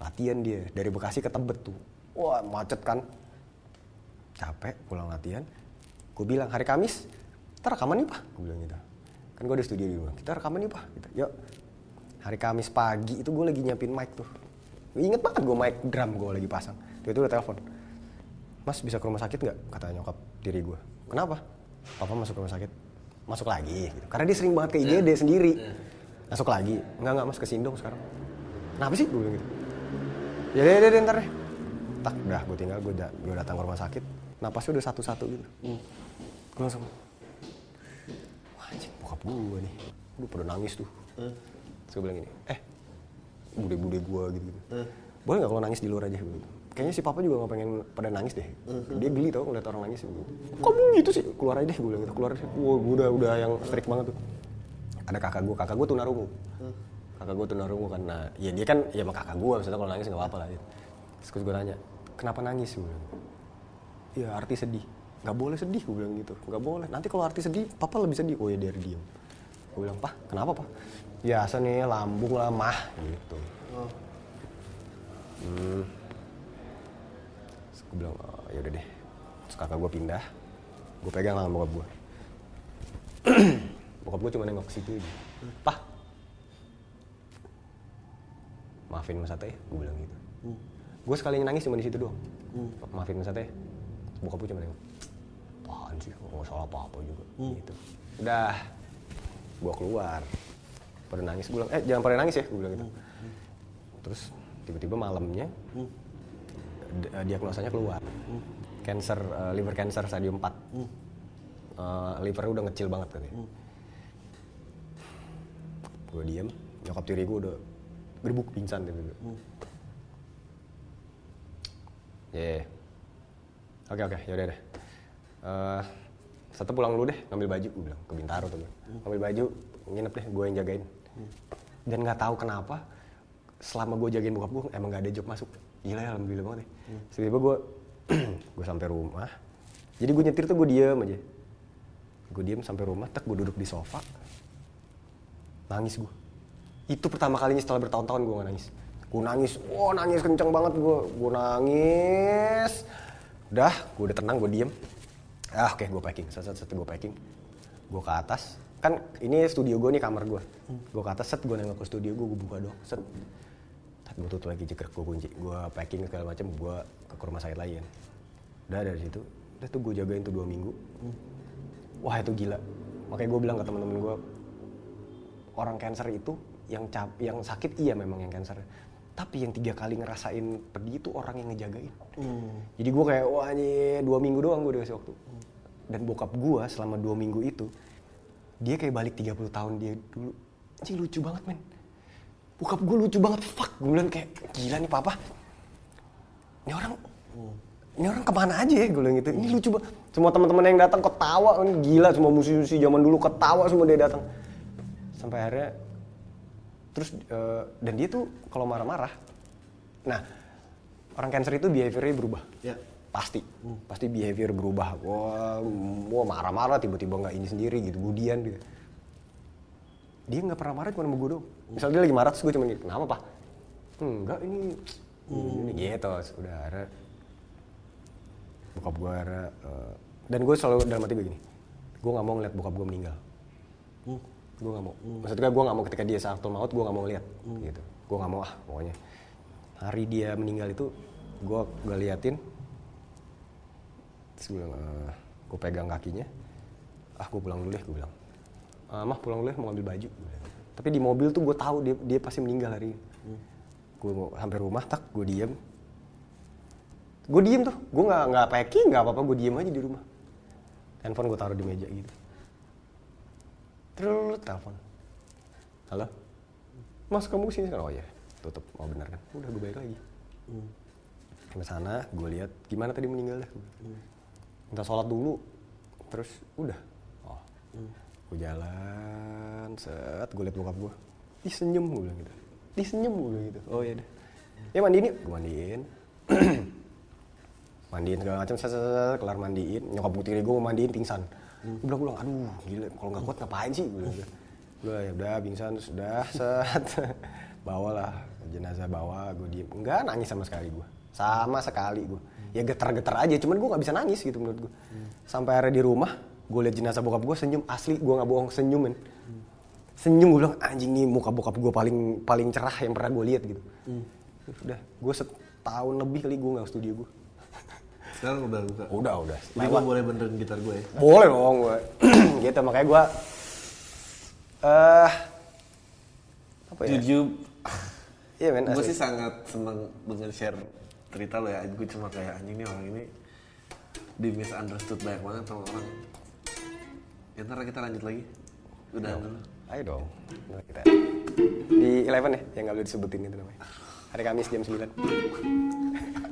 Latihan dia dari Bekasi ke Tebet tuh. Wah macet kan? Capek pulang latihan. Gue bilang hari Kamis kita rekaman nih pak. Gue bilang gitu. Kan gue ada studio di rumah. Kita rekaman nih pak. Gitu. yuk hari Kamis pagi itu gue lagi nyiapin mic tuh. Inget banget gue mic drum gue lagi pasang. Itu itu udah telepon. Mas bisa ke rumah sakit nggak? kata nyokap diri gue kenapa? Papa masuk ke rumah sakit. Masuk lagi gitu. karena dia sering banget ke IGD sendiri. Masuk lagi. Enggak enggak mas ke Sindong sekarang. Kenapa sih? gue bilang gitu. Ya deh deh deh, ntar deh. Tak udah gue tinggal gue da- gue datang ke rumah sakit. Napasnya udah satu-satu gitu. Gue langsung wah anjing bokap gue nih. Udah pada nangis tuh terus gue bilang gini eh bude-bude gue gitu, gitu. boleh nggak kalau nangis di luar aja? Gitu. kayaknya si papa juga nggak pengen pada nangis deh. Dia geli tau ngeliat orang nangis gitu. kamu gitu sih? Keluar aja deh gue bilang gitu. Keluar. Aja wah gue udah udah yang strict banget tuh. Ada kakak gue kakak gue tunarungu. Kakak gue tunarungu karena ya dia kan ya sama kakak gue maksudnya kalau nangis nggak apa-apa lah gitu. terus gue tanya kenapa nangis? Gue bilang. Ya arti sedih. Nggak boleh sedih gue bilang gitu. Nggak boleh. Nanti kalau arti sedih papa lebih sedih. Oh ya dia diem gue bilang pak kenapa pak? Biasa nih lambung lah mah. Gitu. Hmm. Terus gue bilang oh, ya udah deh. Terus kakak gue pindah. Gue pegang tangan bokap gue *clears throat* bokap gue cuma nengok ke situ aja. Pak. Maafin mas Ate gue bilang gitu. Gue sekali nangis cuma di situ doang. Maafin mas Ate. Bokap gue cuma nengok. Apaan sih? Nggak salah apa apa juga gitu. Udah gue keluar. Pada nangis gue bilang eh jangan pada nangis ya gue bilang gitu. Terus tiba-tiba malamnya eh, diagnosanya keluar. Cancer eh, liver cancer stadium 4 Eh, livernya udah ngecil banget katanya. Gue diem nyokap tiri gue udah gerbuk pingsan gitu. Ya oke oke yaudah deh. Eh, satu pulang dulu deh ngambil baju. Gue bilang ke Bintaro tuh ngambil baju nginep deh gue yang jagain. Dan nggak tahu kenapa selama gue jagain bokap gue emang gak ada job masuk. Gila ya alhamdulillah banget ya Terus tiba-tiba gue *clears throat* gue sampai rumah. Jadi gue nyetir tuh gue diem aja. Gue diem sampai rumah tak gue duduk di sofa. Nangis gue itu pertama kalinya setelah bertahun-tahun gue gak nangis. Gue nangis wah nangis kenceng banget gue gue nangis. Udah gue udah tenang gue diem ah oke gue packing. Set set set gue packing. Gue ke atas. Kan ini studio gue nih kamar gue gue ke atas set gue nengok ke studio gue gue buka doang set. Gue tutup lagi jegrek gue kunci. Gue packing segala macam gue ke rumah sakit lagi kan udah dari situ. Udah tuh gue jagain tuh dua minggu. Wah itu gila. Makanya gue bilang ke teman-teman gue orang cancer itu yang cap yang sakit iya memang yang cancer. Tapi yang tiga kali ngerasain pedih itu orang yang ngejagain. Jadi gue kayak wah ini dua minggu doang gue dikasih waktu dan bokap gue selama dua minggu itu dia kayak balik 30 tahun dia dulu. Anjing lucu banget men. Bokap gue lucu banget fuck. Gue bilang kayak gila nih papa. Ini orang ini orang ke mana aja ya? Gue bilang gitu. Ini lucu banget semua teman-teman yang datang ketawa kan gila semua musisi-musisi zaman dulu ketawa semua dia datang. Sampai akhirnya terus eh, dan dia tuh kalau marah-marah nah orang cancer itu behaviornya berubah. Ya. Pasti. Pasti behavior berubah. Wah wah marah-marah tiba-tiba nggak ini sendiri gitu budian gitu. Dia nggak pernah marah cuma sama gue doang. Misalnya dia lagi marah terus gue cuma gini kenapa pak? Enggak ini ini gitu udah akhirnya bokap gue akhirnya eh, dan gue selalu dalam hati gue gue nggak mau ngeliat bokap gue meninggal. Gue nggak mau. Maksudnya gue nggak mau ketika dia sakit maut gue nggak mau lihat gitu. Gue nggak mau ah pokoknya. Hari dia meninggal itu gue gue liatin terus gue bilang eh, gue pegang kakinya. Ah gue pulang dulu deh gue bilang. "Ah, mah pulang dulu ya mau ambil baju. Tapi di mobil tuh gue tahu dia dia pasti meninggal hari ini. Gue mau sampai rumah tak gue diem. Gue diem tuh. Gue nggak nggak packing nggak apa apa gue diem aja di rumah. Handphone gue taruh di meja gitu. Terus telepon. Halo? Mas kamu ke sini sekarang? Oh ya tutup. Oh benar kan? Udah gue balik lagi. Ke sana gue lihat gimana tadi meninggalnya minta sholat dulu. Terus udah. Oh. Gue jalan set gue liat bokap gue ih senyum gue bilang gitu. Ih senyum gue bilang gitu. Oh iya deh. Ya mandiin gue mandiin. *clears throat* Mandiin segala macam set, set, set, kelar mandiin. Nyokap gue tiri gue mau mandiin pingsan. Gue bilang gue bilang aduh gila. Kalau nggak kuat ngapain sih? Gue bilang gitu. gue ya udah pingsan. Terus udah *laughs* set. Bawalah jenazah bawa gue diem. Enggak nangis sama sekali gue sama sekali gue ya getar-getar aja cuman gue nggak bisa nangis gitu menurut gue sampai akhirnya di rumah gue liat jenazah bokap gue senyum asli gue nggak bohong senyum men senyum gue bilang anjing nih muka bokap gue paling paling cerah yang pernah gue lihat gitu. Udah gue setahun lebih kali gue nggak studio gue Sekarang udah buka. udah udah. Jadi gue boleh benerin gitar gue ya. boleh dong gue *clears throat* gitu makanya gue eh apa ya? Jujur, iya men gue sih sangat senang dengan share cerita lo ya. Gue cuma kayak anjing nih orang ini di misunderstood banyak banget sama orang. Ya ntar kita lanjut lagi. Udah dulu. ayo dong Nah, kita di Eleven ya yang nggak boleh disebutin itu namanya hari Kamis jam 9